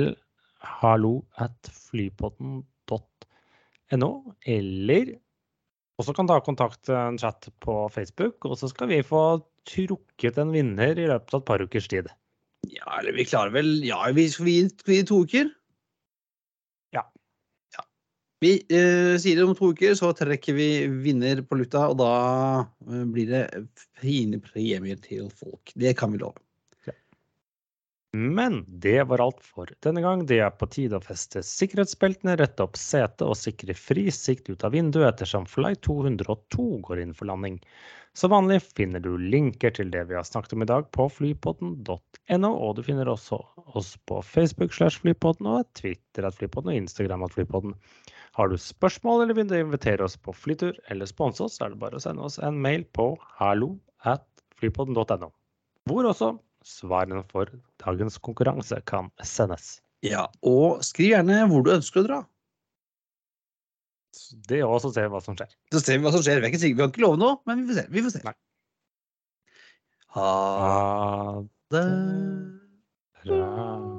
hallo at flypodden.no, eller også kan ta kontakt eh, en chat på Facebook, og så skal vi få trukket en vinner i løpet av et par ukers tid. Ja, eller vi klarer vel Ja, vi skal vi vi gi to uker? Vi eh, sier det om to uker, så trekker vi vinner på lutta, og da eh, blir det fine premier til folk. Det kan vi love. Men det var alt for denne gang. Det er på tide å feste sikkerhetsbeltene, rette opp setet og sikre fri sikt ut av vinduet ettersom flight 202 går inn for landing. Som vanlig finner du linker til det vi har snakket om i dag på flypodden.no, og du finner også oss på Facebook slash flypodden og Twitter at flypodden og Instagram at flypodden. Har du spørsmål eller vil du invitere oss på flytur eller sponse oss, så er det bare å sende oss en mail på hallo at flypodden.no, hvor også svarene for dagens konkurranse kan sendes. Ja, og skriv gjerne hvor du ønsker å dra. Det er også å se hva som skjer. Så ser vi hva som skjer. Vi, vi kan ikke love noe, men vi får se. Vi får se. Nei. Ha det. bra.